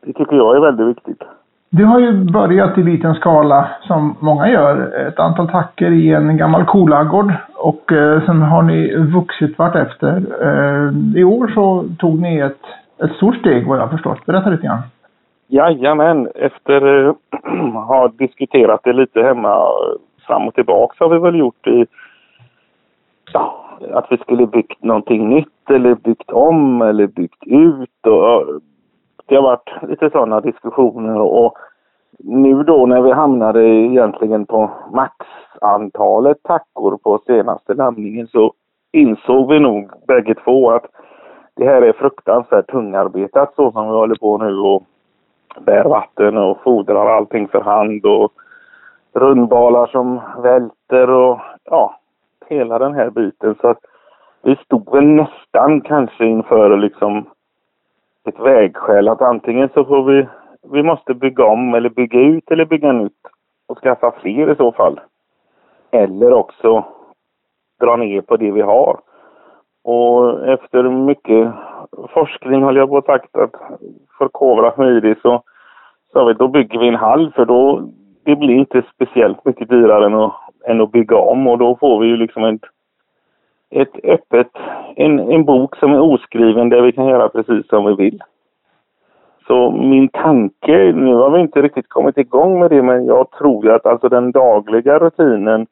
Det tycker jag är väldigt viktigt. Du har ju börjat i liten skala som många gör. Ett antal tacker i en gammal kolaggård och eh, sen har ni vuxit vartefter. Eh, I år så tog ni ett, ett stort steg vad jag har förstått. Berätta lite grann. Jajamän, efter att eh, ha diskuterat det lite hemma fram och tillbaka så har vi väl gjort i ja, att vi skulle byggt någonting nytt eller byggt om eller byggt ut och det har varit lite sådana diskussioner och nu då när vi hamnade egentligen på maxantalet tackor på senaste landningen så insåg vi nog bägge två att det här är fruktansvärt tungarbetat så som vi håller på nu och bär vatten och fodrar allting för hand och rundbalar som välter och ja, hela den här biten. Så att vi stod väl nästan kanske inför liksom ett vägskäl att antingen så får vi, vi måste bygga om eller bygga ut eller bygga nytt och skaffa fler i så fall. Eller också dra ner på det vi har. Och efter mycket forskning, höll jag på att sagt, att förkovra mig i det så sa vi då bygger vi en hall för då det blir inte speciellt mycket dyrare än att, än att bygga om och då får vi ju liksom ett ett öppet, en, en bok som är oskriven där vi kan göra precis som vi vill. Så min tanke, nu har vi inte riktigt kommit igång med det, men jag tror ju att alltså den dagliga rutinen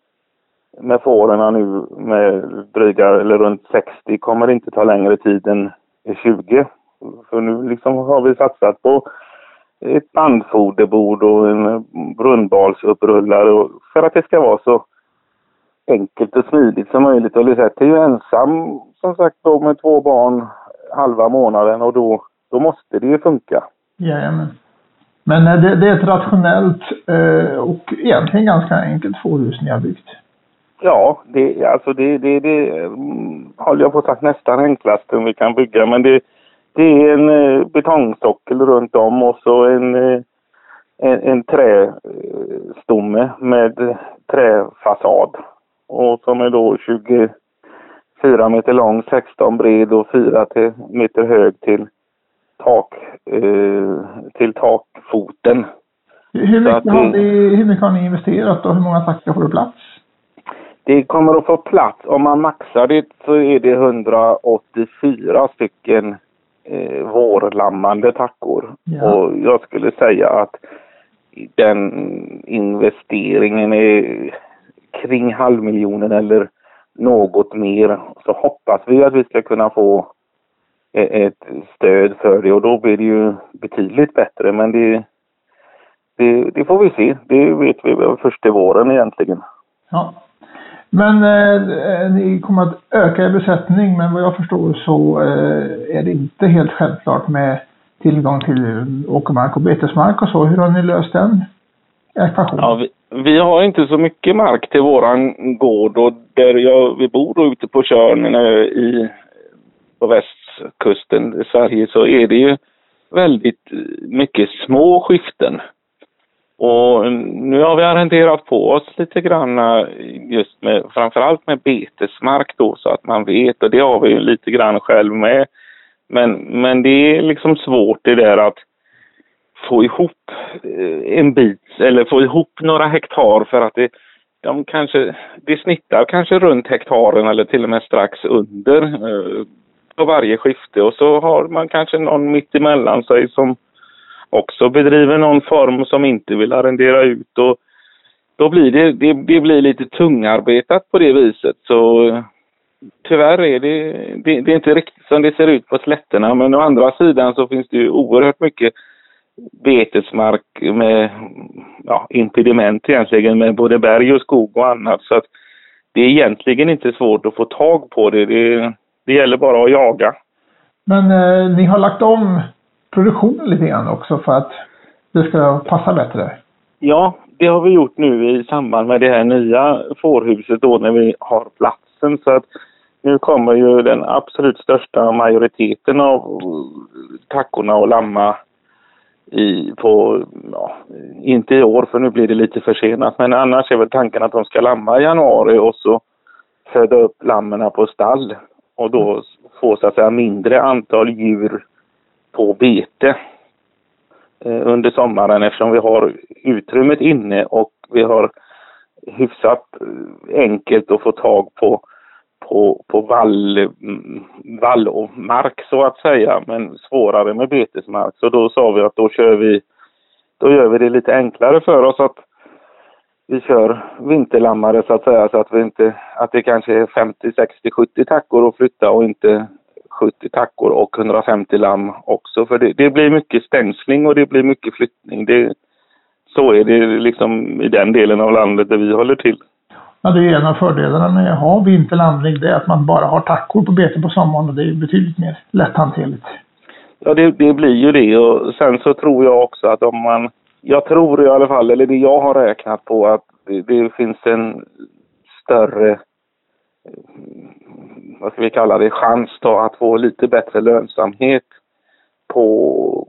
med fåren nu med dryga eller runt 60 kommer inte ta längre tid än 20. För nu liksom har vi satsat på ett bandfoderbord och en brunnbalsuppprullare för att det ska vara så enkelt och smidigt som möjligt. Och Lisette är ju ensam som sagt då med två barn halva månaden och då, då måste det ju funka. Jajamän. Men eh, det, det är ett rationellt eh, och egentligen ganska enkelt fårhus ni har byggt. Ja, det, alltså det, det, det mm, håller jag på att sagt nästan enklaste vi kan bygga. Men det, det är en eh, betongsockel runt om och så en, eh, en, en trästomme med träfasad. Och som är då 24 meter lång, 16 bred och 4 meter hög till tak, eh, till takfoten. Hur mycket, har ni, hur mycket har ni investerat och hur många tackar får du plats? Det kommer att få plats, om man maxar det så är det 184 stycken eh, vårlammande tackor. Ja. Och jag skulle säga att den investeringen är kring halvmiljonen eller något mer. Så hoppas vi att vi ska kunna få eh, ett stöd för det och då blir det ju betydligt bättre. Men det, det, det får vi se. Det vet vi först till våren egentligen. Ja. Men eh, ni kommer att öka er besättning, men vad jag förstår så eh, är det inte helt självklart med tillgång till åkermark och betesmark och så. Hur har ni löst den ekvationen? Ja, vi, vi, har inte så mycket mark till våran gård och där jag, vi bor ute på Tjörn eh, i, på västkusten i Sverige så är det ju väldigt mycket små skiften. Och nu har vi arrenderat på oss lite grann eh, just med, framförallt med betesmark då så att man vet och det har vi ju lite grann själv med. Men, men det är liksom svårt det där att få ihop eh, en bit eller få ihop några hektar för att det, de kanske, det snittar kanske runt hektaren eller till och med strax under eh, på varje skifte och så har man kanske någon mitt emellan sig som också bedriver någon form som inte vill arrendera ut. Och då blir det, det, det blir lite tungarbetat på det viset. Så eh, tyvärr är det, det, det, är inte riktigt som det ser ut på slätterna. Men å andra sidan så finns det ju oerhört mycket betesmark med ja, impediment egentligen med både berg och skog och annat. Så att det är egentligen inte svårt att få tag på det. Det, det gäller bara att jaga. Men eh, ni har lagt om produktionen lite grann också för att det ska passa bättre? Ja, det har vi gjort nu i samband med det här nya fårhuset då när vi har platsen. Så att nu kommer ju den absolut största majoriteten av tackorna och lamma i, på, ja, inte i år för nu blir det lite försenat, men annars är väl tanken att de ska lamma i januari och så föda upp lammen på stall och då få så att säga mindre antal djur på bete eh, under sommaren eftersom vi har utrymmet inne och vi har hyfsat eh, enkelt att få tag på, på, på vall, vall och mark så att säga, men svårare med betesmark. Så då sa vi att då kör vi, då gör vi det lite enklare för oss att vi kör vinterlammare så att säga så att vi inte, att det kanske är 50, 60, 70 tackor att flytta och inte 70 tackor och 150 lamm också. För det, det, blir mycket stängsling och det blir mycket flyttning. Det, så är det liksom i den delen av landet där vi håller till. Ja, det är en av fördelarna med att ha vinterlandning. Det är att man bara har tackor på bete på sommaren och det är betydligt mer lätthanterligt. Ja, det, det blir ju det och sen så tror jag också att om man jag tror i alla fall, eller det jag har räknat på, att det, det finns en större vad ska vi kalla det, chans då att få lite bättre lönsamhet på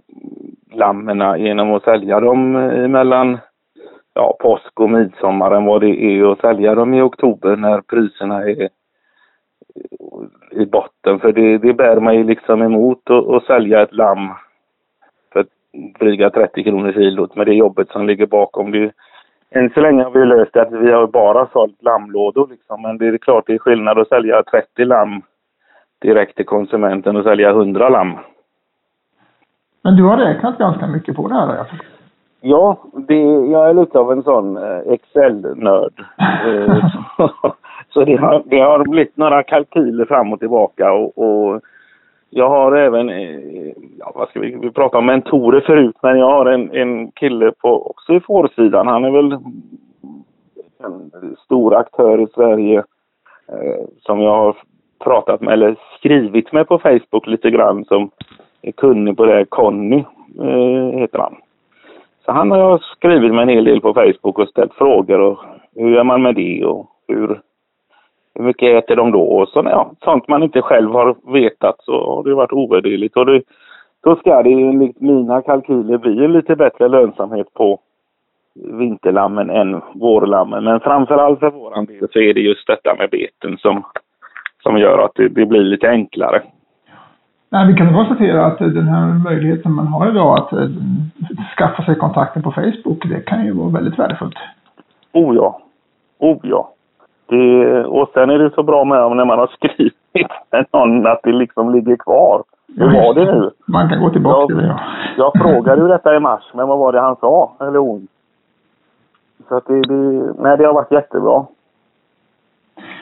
lammen genom att sälja dem mellan ja, påsk och midsommar än vad det är att sälja dem i oktober när priserna är i botten. För det, det bär man ju liksom emot att sälja ett lamm för dryga 30 kronor kilot med det jobbet som ligger bakom. Det, än så länge har vi löst det att vi har bara sålt lammlådor liksom. Men det är klart det är skillnad att sälja 30 lamm direkt till konsumenten och sälja 100 lamm. Men du har räknat ganska mycket på det här har jag förstått. Ja, det, jag är lite av en sån eh, Excel-nörd. Så så det, har, det har blivit några kalkyler fram och tillbaka och, och jag har även, eh, ja, vad ska vi, vi prata om mentorer förut, men jag har en, en kille på, också i fårsidan. Han är väl en stor aktör i Sverige eh, som jag har pratat med, eller skrivit med på Facebook lite grann, som är kunnig på det. Conny eh, heter han. Så han har jag skrivit med en hel del på Facebook och ställt frågor och hur gör man med det och hur, hur mycket äter de då? Och så, ja, sånt man inte själv har vetat så har det varit ovärderligt. Och det, då ska det enligt mina kalkyler bli lite bättre lönsamhet på vinterlammen än vårlammen. Men framförallt för våran del så är det just detta med beten som, som gör att det, det blir lite enklare. Nej, vi kan konstatera att den här möjligheten man har idag att eh, skaffa sig kontakter på Facebook, det kan ju vara väldigt värdefullt. Oh ja. Oh ja. Det, och sen är det så bra med när man har skrivit med någon att det liksom ligger kvar. Hur var det nu? Man kan gå tillbaka Jag- till det, ja. Jag frågade ju detta i mars, men vad var det han sa? Eller hon? Så att det, det, nej, det har varit jättebra.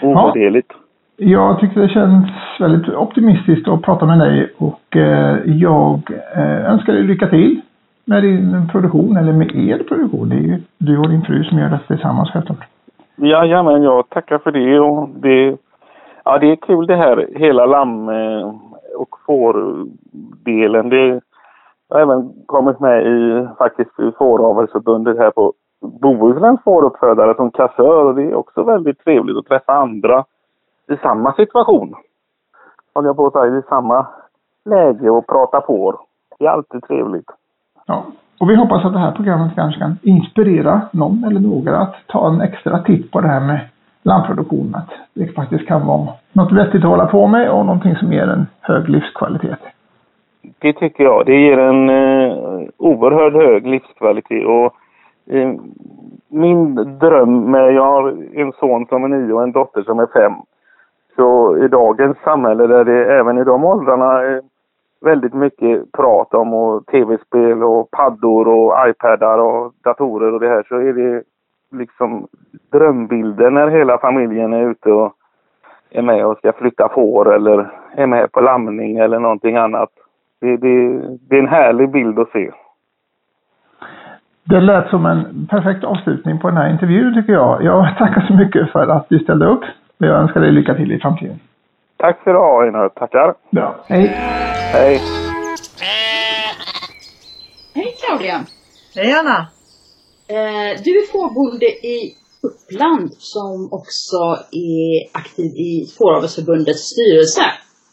Ovärderligt. Jag tycker det känns väldigt optimistiskt att prata med dig och eh, jag eh, önskar dig lycka till med din produktion, eller med er produktion. Det är ju du och din fru som gör det tillsammans självklart. Jajamän, jag tackar för det. Och det, ja, det är kul det här hela lamm eh, och fårdelen. Det har även kommit med i faktiskt i Fåravelsförbundet här på Bohusläns fåruppfödare som kassör och det är också väldigt trevligt att träffa andra i samma situation. Håller jag på att säga, i samma läge och prata får. Det är alltid trevligt. Ja. Och vi hoppas att det här programmet kanske kan inspirera någon eller några att ta en extra titt på det här med lamproduktion. Att det faktiskt kan vara något vettigt att hålla på med och någonting som ger en hög livskvalitet. Det tycker jag. Det ger en eh, oerhört hög livskvalitet. Och, eh, min dröm med, jag har en son som är nio och en dotter som är fem. Så i dagens samhälle där det även i de åldrarna är väldigt mycket prat om och tv-spel och paddor och iPadar och datorer och det här så är det liksom drömbilden när hela familjen är ute och är med och ska flytta får eller är med på lamning eller någonting annat. Det, det, det är en härlig bild att se. Det lät som en perfekt avslutning på den här intervjun tycker jag. Jag tackar så mycket för att du ställde upp. Och jag önskar dig lycka till i framtiden. Tack för idag Einar. Tackar. Bra. Hej! Hej. Hej Claudia! Hej Anna! Eh, du är fårbonde i Uppland som också är aktiv i Fåravelsförbundets styrelse.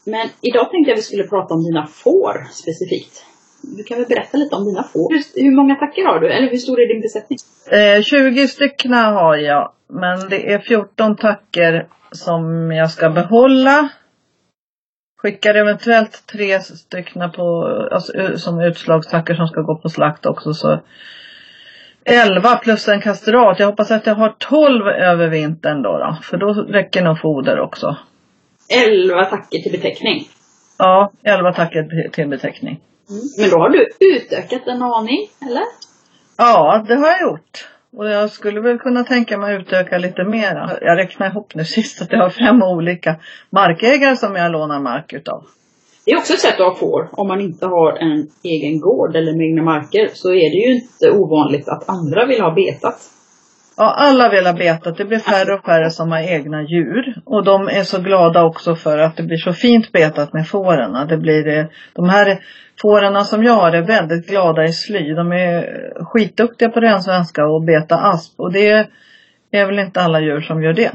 Men idag tänkte jag vi skulle prata om dina får specifikt. Du kan väl berätta lite om dina får? Hur, hur många tackor har du? Eller hur stor är din besättning? Eh, 20 stycken har jag, men det är 14 tacker som jag ska behålla. Skickar eventuellt tre stycken på, alltså, som utslagstackor som ska gå på slakt också så 11 plus en kastrat. Jag hoppas att jag har 12 över vintern då, då för då räcker nog foder också. 11 tackor till beteckning. Ja, 11 tacker till- beteckning. Men då har du utökat en aning, eller? Ja, det har jag gjort. Och jag skulle väl kunna tänka mig utöka lite mer. Jag räknar ihop nu sist att jag har fem olika markägare som jag lånar mark utav. Det är också ett sätt att ha får. Om man inte har en egen gård eller med egna marker så är det ju inte ovanligt att andra vill ha betat. Ja, alla vill ha betat. Det blir färre och färre som har egna djur. Och de är så glada också för att det blir så fint betat med fåren. Det blir de här fåren som jag har är väldigt glada i sly. De är skitduktiga på ren svenska och beta asp. Och det är väl inte alla djur som gör det.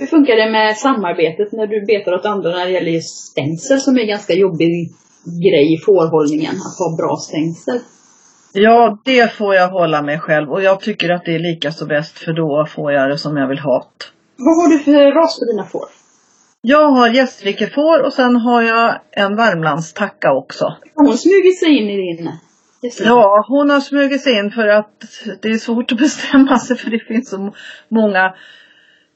Hur funkar det med samarbetet när du betar åt andra när det gäller stängsel som är en ganska jobbig grej i fårhållningen? Att ha bra stängsel. Ja, det får jag hålla med själv. Och jag tycker att det är lika så bäst för då får jag det som jag vill ha det. Vad har du för ras på dina får? Jag har gästrikefår och sen har jag en Värmlandstacka också. Hon smugit sig in i din? Ja, hon har smugit sig in för att det är svårt att bestämma sig för det finns så många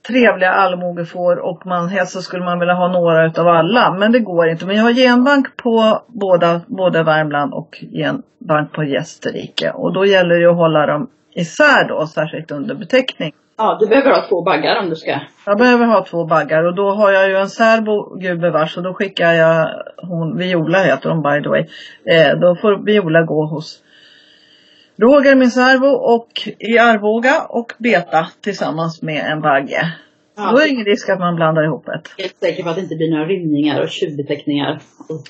trevliga allmogefår och man, helst så skulle man vilja ha några utav alla. Men det går inte. Men jag har genbank på båda, både Värmland och genbank på Gästerike. Och då gäller det att hålla dem isär då, särskilt under beteckning. Ja, du behöver ha två baggar om du ska. Jag behöver ha två baggar och då har jag ju en särbo, gubevars, och då skickar jag hon, Viola heter hon by the way. Eh, då får Viola gå hos Roger, min särbo, och i Arboga och beta tillsammans med en bagge. Ja. Då är det ingen risk att man blandar ihop det. Helt säker på att det inte blir några rymningar och tjuvbeteckningar.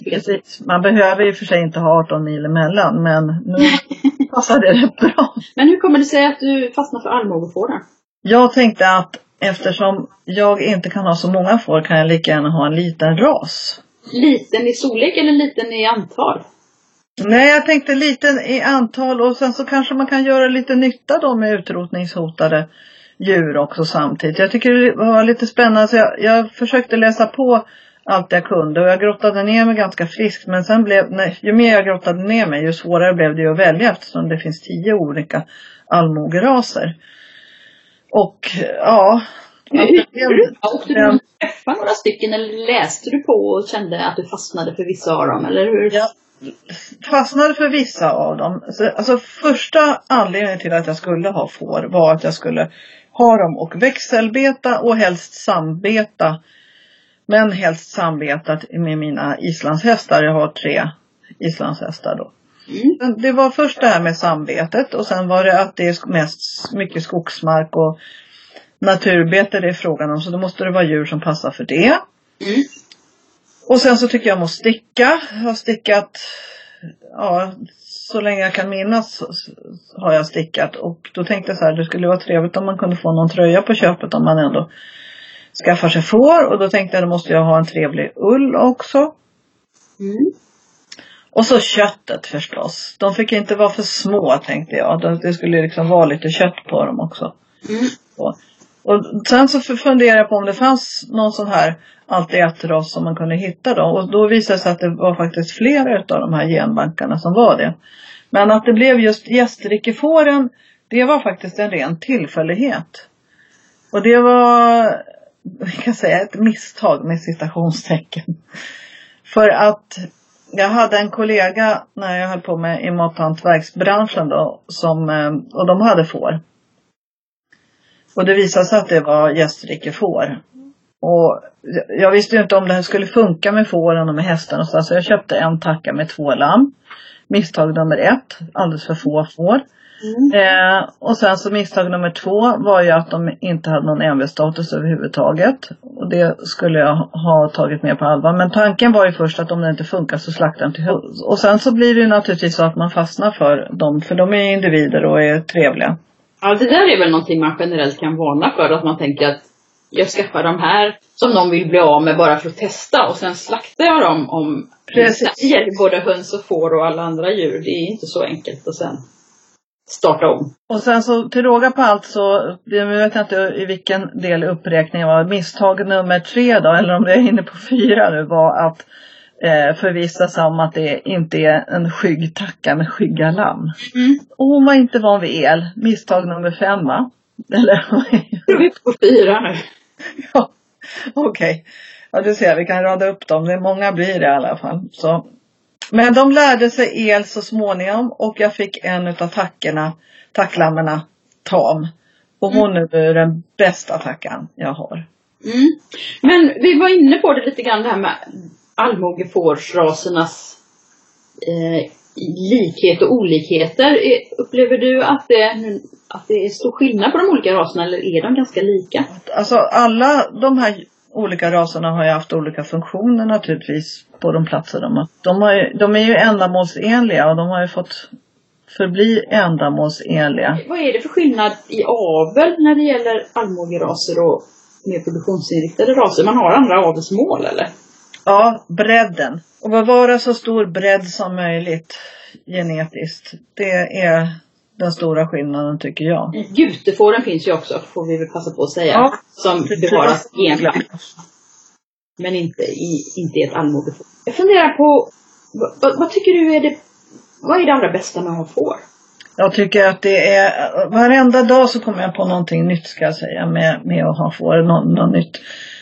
Precis. Man behöver och för sig inte ha 18 mil emellan men nu passar det rätt bra. Men hur kommer det sig att du fastnar för allmogefåren? Jag tänkte att eftersom jag inte kan ha så många får kan jag lika gärna ha en liten ras. Liten i storlek eller liten i antal? Nej, jag tänkte liten i antal och sen så kanske man kan göra lite nytta då med utrotningshotade djur också samtidigt. Jag tycker det var lite spännande så jag, jag försökte läsa på allt jag kunde och jag grottade ner mig ganska friskt men sen blev, nej, ju mer jag grottade ner mig ju svårare blev det att välja eftersom det finns tio olika allmogeraser. Och ja. Hur, åkte du Ja. och träffade några stycken eller läste du på och kände att du fastnade för vissa av dem? Eller hur? Jag fastnade för vissa av dem. Så, alltså första anledningen till att jag skulle ha får var att jag skulle ha dem och växelbeta och helst sambeta. Men helst sambetat med mina islandshästar. Jag har tre islandshästar då. Mm. Det var först det här med sambetet och sen var det att det är mest mycket skogsmark och naturbete det är frågan om. Så då måste det vara djur som passar för det. Mm. Och sen så tycker jag om att sticka. Jag har stickat, ja, så länge jag kan minnas har jag stickat. Och då tänkte jag så här, det skulle vara trevligt om man kunde få någon tröja på köpet om man ändå skaffar sig får. Och då tänkte jag, då måste jag ha en trevlig ull också. Mm. Och så köttet förstås. De fick inte vara för små tänkte jag. De- Det skulle liksom vara lite kött på dem också. Mm. Och sen så funderade jag på om det fanns någon sån här alltid ett ras som man kunde hitta då. Och då visade det sig att det var faktiskt flera utav de här genbankarna som var det. Men att det blev just gästrikefåren, det var faktiskt en ren tillfällighet. Och det var, vi kan säga ett misstag med citationstecken. För att jag hade en kollega när jag höll på med i mathantverksbranschen då, som, eh, och de hade får. Och det visade sig att det var gästrikefår. Och jag- visste ju inte om det här skulle funka med fåren och med hästarna och så, så jag köpte en tacka med två lamm. Misstag nummer ett, alldeles för få får. Mm. Eh, och sen så misstag nummer två var ju att de inte hade någon MV-status överhuvudtaget. Och det skulle jag ha tagit med på allvar. Men tanken var ju först att om det inte funkar så slaktar den till hö- Och sen så blir det ju naturligtvis så att man fastnar för dem. För de är individer och är trevliga. Ja, det där är väl någonting man generellt kan varna för. Att man tänker att jag skaffar de här som någon vill bli av med bara för att testa och sen slaktar jag dem om det gäller både höns och får och alla andra djur. Det är inte så enkelt att sen starta om. Och sen så till råga på allt så, jag vet inte i vilken del uppräkningen var, misstag nummer tre då, eller om det är inne på fyra nu, var att eh, förvissa sig om att det inte är en skyggtacka med skygga lamm. Mm. Och hon var inte van vid el. Misstag nummer fem va? Eller Nu är vi på fyra nu. ja, okej. Ja du ser, vi kan rada upp dem. Det är många blir det i alla fall. Så. Men de lärde sig el så småningom och jag fick en utav tackorna, tacklammarna, tam. Och hon är nu den bästa tackan jag har. Mm. Men vi var inne på det lite grann det här med allmogefårsrasernas eh, likhet och olikheter. Eh, Upplever du att det, att det är stor skillnad på de olika raserna eller är de ganska lika? Alltså alla de här olika raserna har ju haft olika funktioner naturligtvis på de platser de har. De, har ju, de är ju ändamålsenliga och de har ju fått förbli ändamålsenliga. Vad är det för skillnad i avel när det gäller allmogeraser och mer produktionsinriktade raser? Man har andra avelsmål eller? Ja, bredden. Och bevara så stor bredd som möjligt genetiskt. Det är den stora skillnaden tycker jag. Jutefåren finns ju också, får vi väl passa på att säga. Ja. Som bevaras enbart. Men inte i, inte i ett allmogefår. Jag funderar på, vad, vad, tycker du är det, vad är det allra bästa med att ha får? Jag tycker att det är, varenda dag så kommer jag på någonting nytt ska jag säga med, med att ha får, något, något nytt.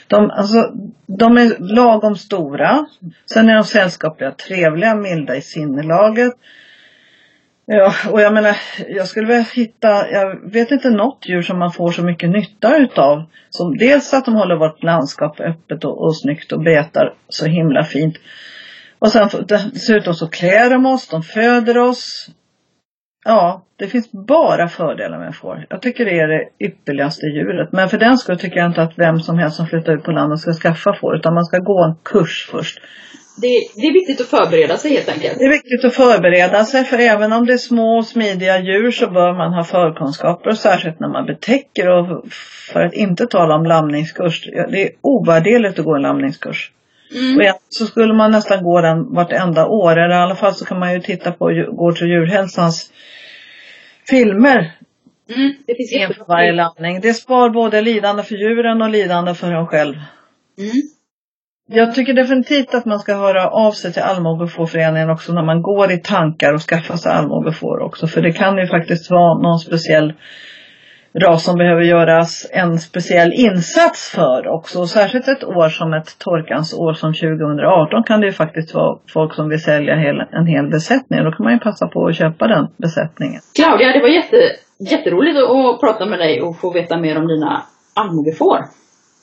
De, alltså, de är lagom stora. Sen är de sällskapliga, trevliga, milda i sinnelaget. Ja, och jag menar, jag skulle vilja hitta, jag vet inte något djur som man får så mycket nytta utav. Som dels att de håller vårt landskap öppet och, och snyggt och betar så himla fint. Och sen dessutom så klär de oss, de föder oss. Ja, det finns bara fördelar med får. Jag tycker det är det ypperligaste djuret. Men för den skull tycker jag inte att vem som helst som flyttar ut på landet ska skaffa får. Utan man ska gå en kurs först. Det, det, är viktigt att förbereda sig helt enkelt. Det är viktigt att förbereda sig för även om det är små smidiga djur så bör man ha förkunskaper och särskilt när man betäcker och för att inte tala om lamningskurs. Det är ovärderligt att gå en lamningskurs. Mm. Och så skulle man nästan gå den vartenda år. Eller i alla fall så kan man ju titta på Gårds och djurhälsans filmer. Mm, det finns inför varje landning. Det spar både lidande för djuren och lidande för en själv. Mm. Jag tycker definitivt att man ska höra av sig till Allmogefårföreningen också när man går i tankar och skaffar sig allmogefår också. För det kan ju faktiskt vara någon speciell ras som behöver göras en speciell insats för också. Och särskilt ett år som ett torkans år som 2018 kan det ju faktiskt vara folk som vill sälja en hel besättning. Då kan man ju passa på att köpa den besättningen. Claudia, det var jätte, jätteroligt att prata med dig och få veta mer om dina allmogefår.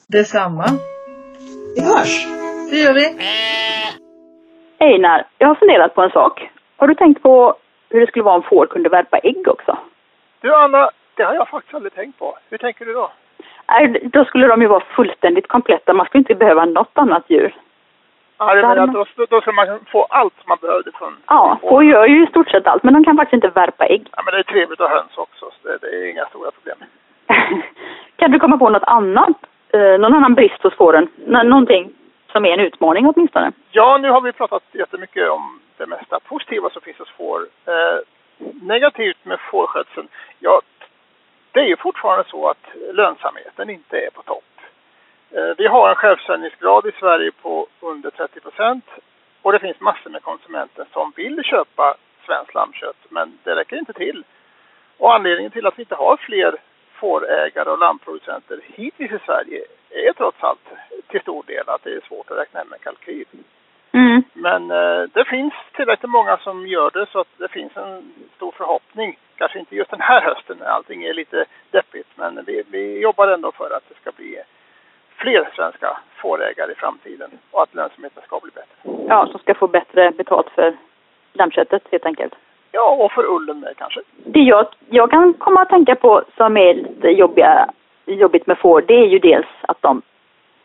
Detsamma. Vi hörs! Det gör vi. Einar, jag har funderat på en sak. Har du tänkt på hur det skulle vara om får kunde värpa ägg också? Du Anna, det har jag faktiskt aldrig tänkt på. Hur tänker du då? Nej, då skulle de ju vara fullständigt kompletta. Man skulle inte behöva något annat djur. Ja, det menar, då, då skulle man få allt man behövde från... Ja, får gör ju i stort sett allt. Men de kan faktiskt inte värpa ägg. Ja, men det är trevligt att ha höns också. Så det, det är inga stora problem. kan du komma på något annat? Eh, någon annan brist hos fåren? N någonting som är en utmaning åtminstone? Ja, nu har vi pratat jättemycket om det mesta positiva som finns hos får. Eh, negativt med fårskötseln, ja, det är ju fortfarande så att lönsamheten inte är på topp. Eh, vi har en självförsörjningsgrad i Sverige på under 30 procent och det finns massor med konsumenter som vill köpa svenskt lammkött men det räcker inte till. Och anledningen till att vi inte har fler fårägare och lammproducenter hittills i Sverige är trots allt till stor del att det är svårt att räkna hem en kalkyl. Mm. Men eh, det finns tillräckligt många som gör det så att det finns en stor förhoppning. Kanske inte just den här hösten när allting är lite deppigt men vi, vi jobbar ändå för att det ska bli fler svenska fårägare i framtiden och att lönsamheten ska bli bättre. Ja, som ska få bättre betalt för lammköttet helt enkelt. Ja, och för ullen med kanske. Det jag, jag kan komma att tänka på som är lite jobbiga, jobbigt med får, det är ju dels att de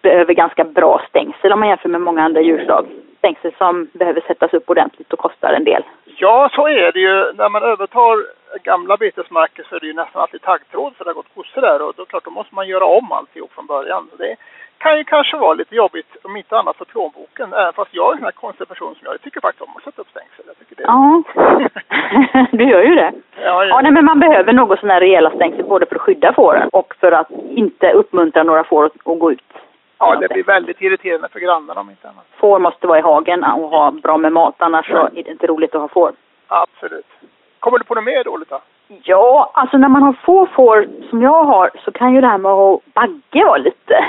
behöver ganska bra stängsel om man jämför med många andra djurslag. Stängsel som behöver sättas upp ordentligt och kostar en del. Ja, så är det ju. När man övertar gamla betesmarker så är det ju nästan alltid taggtråd för det har gått kossor där och då klart då måste man göra om alltihop från början. Det kan ju kanske vara lite jobbigt om inte annat för plånboken. Även fast jag är en sån här konstig person som jag, jag tycker faktiskt om att sätta upp stängsel. Jag tycker det Ja, du gör ju det. Ja, ja nej, men man behöver något sådana här rejäla stängsel både för att skydda fåren och för att inte uppmuntra några får att gå ut. Ja, det blir väldigt irriterande för grannarna om inte annat. Får måste vara i hagen och ha bra med mat, annars så är det inte roligt att ha får. Absolut. Kommer du på något mer dåligt då? Ja, alltså när man har få får som jag har så kan ju det här med att bagge vara lite...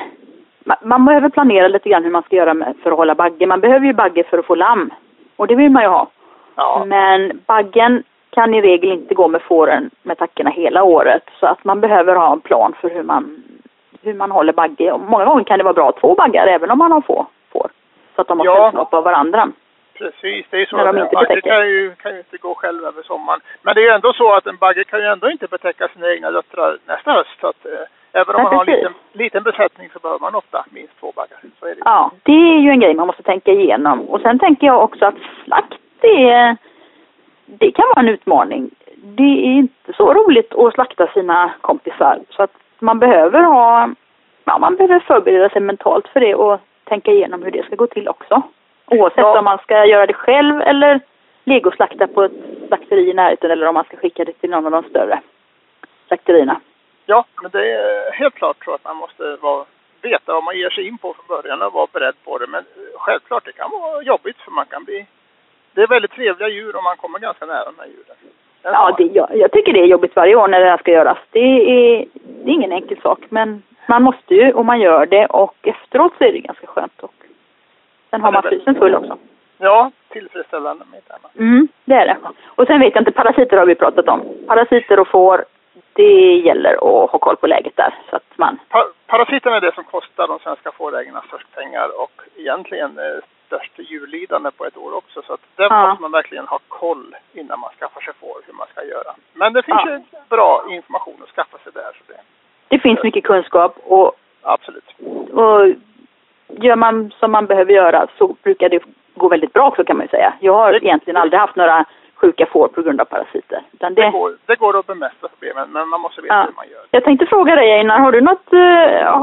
Man behöver planera lite grann hur man ska göra för att hålla bagge. Man behöver ju bagge för att få lamm. Och det vill man ju ha. Ja. Men baggen kan i regel inte gå med fåren med tackorna hela året. Så att man behöver ha en plan för hur man, hur man håller bagge. Och många gånger kan det vara bra att två baggar även om man har få får. Så att de har Ja. av varandra. Precis, det är ju så att en inte bagge kan ju, kan ju inte gå själv över sommaren. Men det är ju ändå så att en bagge kan ju ändå inte betäcka sina egna döttrar nästa höst. Så att, eh, även om man har en liten, liten besättning så behöver man ofta minst två baggar. Så är det. Ja, det är ju en grej man måste tänka igenom. Och sen tänker jag också att slakt, det, det kan vara en utmaning. Det är inte så roligt att slakta sina kompisar. Så att man behöver ha, ja man behöver förbereda sig mentalt för det och tänka igenom hur det ska gå till också. Oavsett Ja. om man ska göra det själv eller legoslakta på ett slakteri i närheten eller om man ska skicka det till någon av de större slakterierna. Ja, men det är helt klart så att man måste vara, veta vad man ger sig in på från början och vara beredd på det. Men självklart, det kan vara jobbigt för man kan bli... Det är väldigt trevliga djur och man kommer ganska nära de här djuren. Ja, det, jag, jag tycker det är jobbigt varje år när det här ska göras. Det är, det är ingen enkel sak, men man måste ju och man gör det och efteråt så är det ganska skönt. Och sen har man frysen full också. Ja, tillfredsställande med det. Mm, det är det. Och sen vet jag inte, parasiter har vi pratat om. Parasiter och får, det gäller att ha koll på läget där. Så att man... Pa parasiten är det som kostar de svenska fårägarna störst pengar och egentligen eh, störst djurlidande på ett år också. Så att där ja. måste man verkligen ha koll innan man skaffar sig får hur man ska göra. Men det finns ja. ju bra information att skaffa sig där. Så det, det finns mycket kunskap och, Absolut. och gör man som man behöver göra så brukar det gå väldigt bra också kan man ju säga. Jag har det, egentligen aldrig haft några sjuka får på grund av parasiter. det, det, går, det går att bemästra problemen men man måste veta ja. hur man gör. Jag tänkte fråga dig Einar, har du något, uh,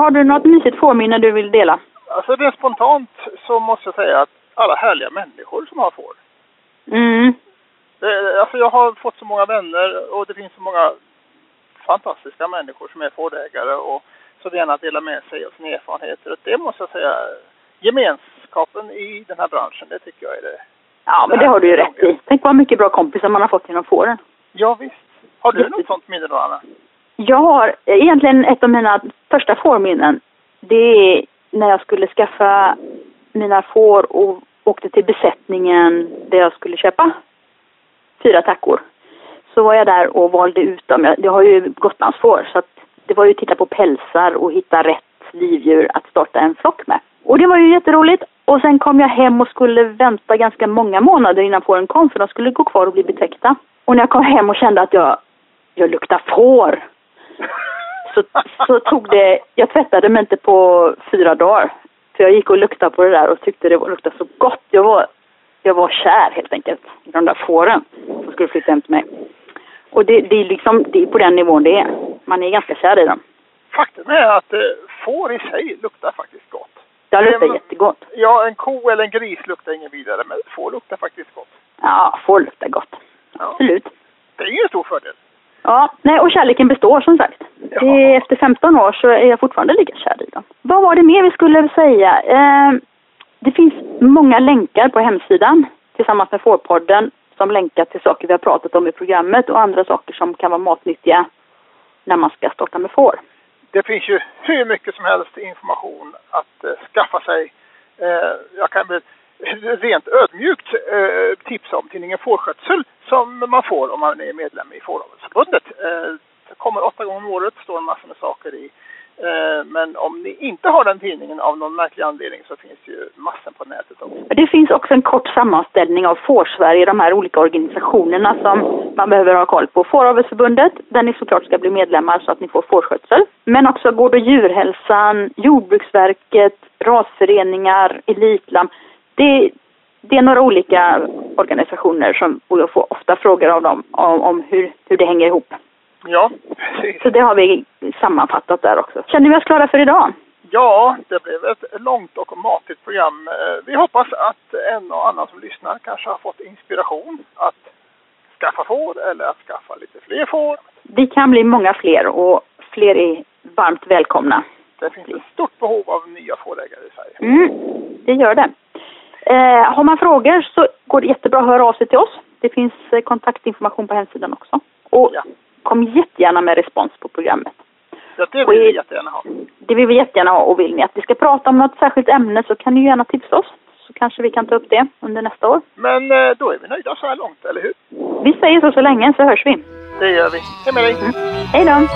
har du något mysigt fårminne du vill dela? Alltså rent spontant så måste jag säga att alla härliga människor som har får. Mm. Det, alltså jag har fått så många vänner och det finns så många fantastiska människor som är fårägare och så gärna delar med sig av sina erfarenheter. Och det måste jag säga, gemenskapen i den här branschen, det tycker jag är det. Ja, men det har du ju rätt i. Tänk vad mycket bra kompisar man har fått genom fåren. Ja, visst. Har du något sånt minne då, Anna? Jag har egentligen ett av mina första fårminnen. Det är när jag skulle skaffa mina får och åkte till besättningen där jag skulle köpa fyra tackor. Så var jag där och valde ut dem. Jag, har ju gotlandsfår så att det var ju att titta på pälsar och hitta rätt livdjur att starta en flock med. Och det var ju jätteroligt. Och sen kom jag hem och skulle vänta ganska många månader innan fåren kom för de skulle gå kvar och bli betäckta. Och när jag kom hem och kände att jag, jag luktar får så, så tog det, jag tvättade mig inte på fyra dagar. För jag gick och luktade på det där och tyckte det luktade så gott. Jag var, jag var kär helt enkelt i de där fåren som skulle flytta hem till mig. Och det, det, är liksom, det är på den nivån det är. Man är ganska kär i dem. Faktum är att eh, får i sig luktar faktiskt gott. Det luktar en, jättegott. Ja, en ko eller en gris luktar ingen vidare, men får luktar faktiskt gott. Ja, får luktar gott. Ja. Absolut. Det är ingen stor fördel. Ja, nej, och kärleken består som sagt. Ja. Efter 15 år så är jag fortfarande lika kär i dem. Vad var det mer vi skulle säga? Eh, det finns många länkar på hemsidan tillsammans med Fårpodden som länkar till saker vi har pratat om i programmet och andra saker som kan vara matnyttiga när man ska starta med får. Det finns ju hur mycket som helst information att eh, skaffa sig. Eh, jag kan väl rent ödmjukt eh, tipsa om tidningen Fårskötsel som man får om man är medlem i Fåravelsförbundet. Eh, kommer åtta gånger om året, står en massa med saker i. Eh, men om ni inte har den tidningen av någon märklig anledning så finns det ju massor på nätet också. Det finns också en kort sammanställning av Fårsverige, de här olika organisationerna som man behöver ha koll på. Fåravelsförbundet, där ni såklart ska bli medlemmar så att ni får fårskötsel. Men också Gård och djurhälsan, Jordbruksverket, rasföreningar, Elitlam. Det, det är några olika organisationer som, och jag får ofta frågor av dem om, om hur, hur det hänger ihop. Ja, precis. Så det har vi sammanfattat där också. Känner vi oss klara för idag? Ja, det blev ett långt och matigt program. Eh, vi hoppas att en och annan som lyssnar kanske har fått inspiration att skaffa får eller att skaffa lite fler får. Vi kan bli många fler och fler är varmt välkomna. Det finns ett stort behov av nya fårägare i Sverige. Mm, det gör det. Eh, har man frågor så går det jättebra att höra av sig till oss. Det finns eh, kontaktinformation på hemsidan också. Och ja kom jättegärna med respons på programmet. Ja, det vill vi jättegärna ha. Det vill vi jättegärna ha och vill ni att vi ska prata om något särskilt ämne så kan ni gärna tipsa oss så kanske vi kan ta upp det under nästa år. Men eh, då är vi nöjda så här långt, eller hur? Vi säger så så länge, så hörs vi. Det gör vi. Hej med dig! Mm. Hej då!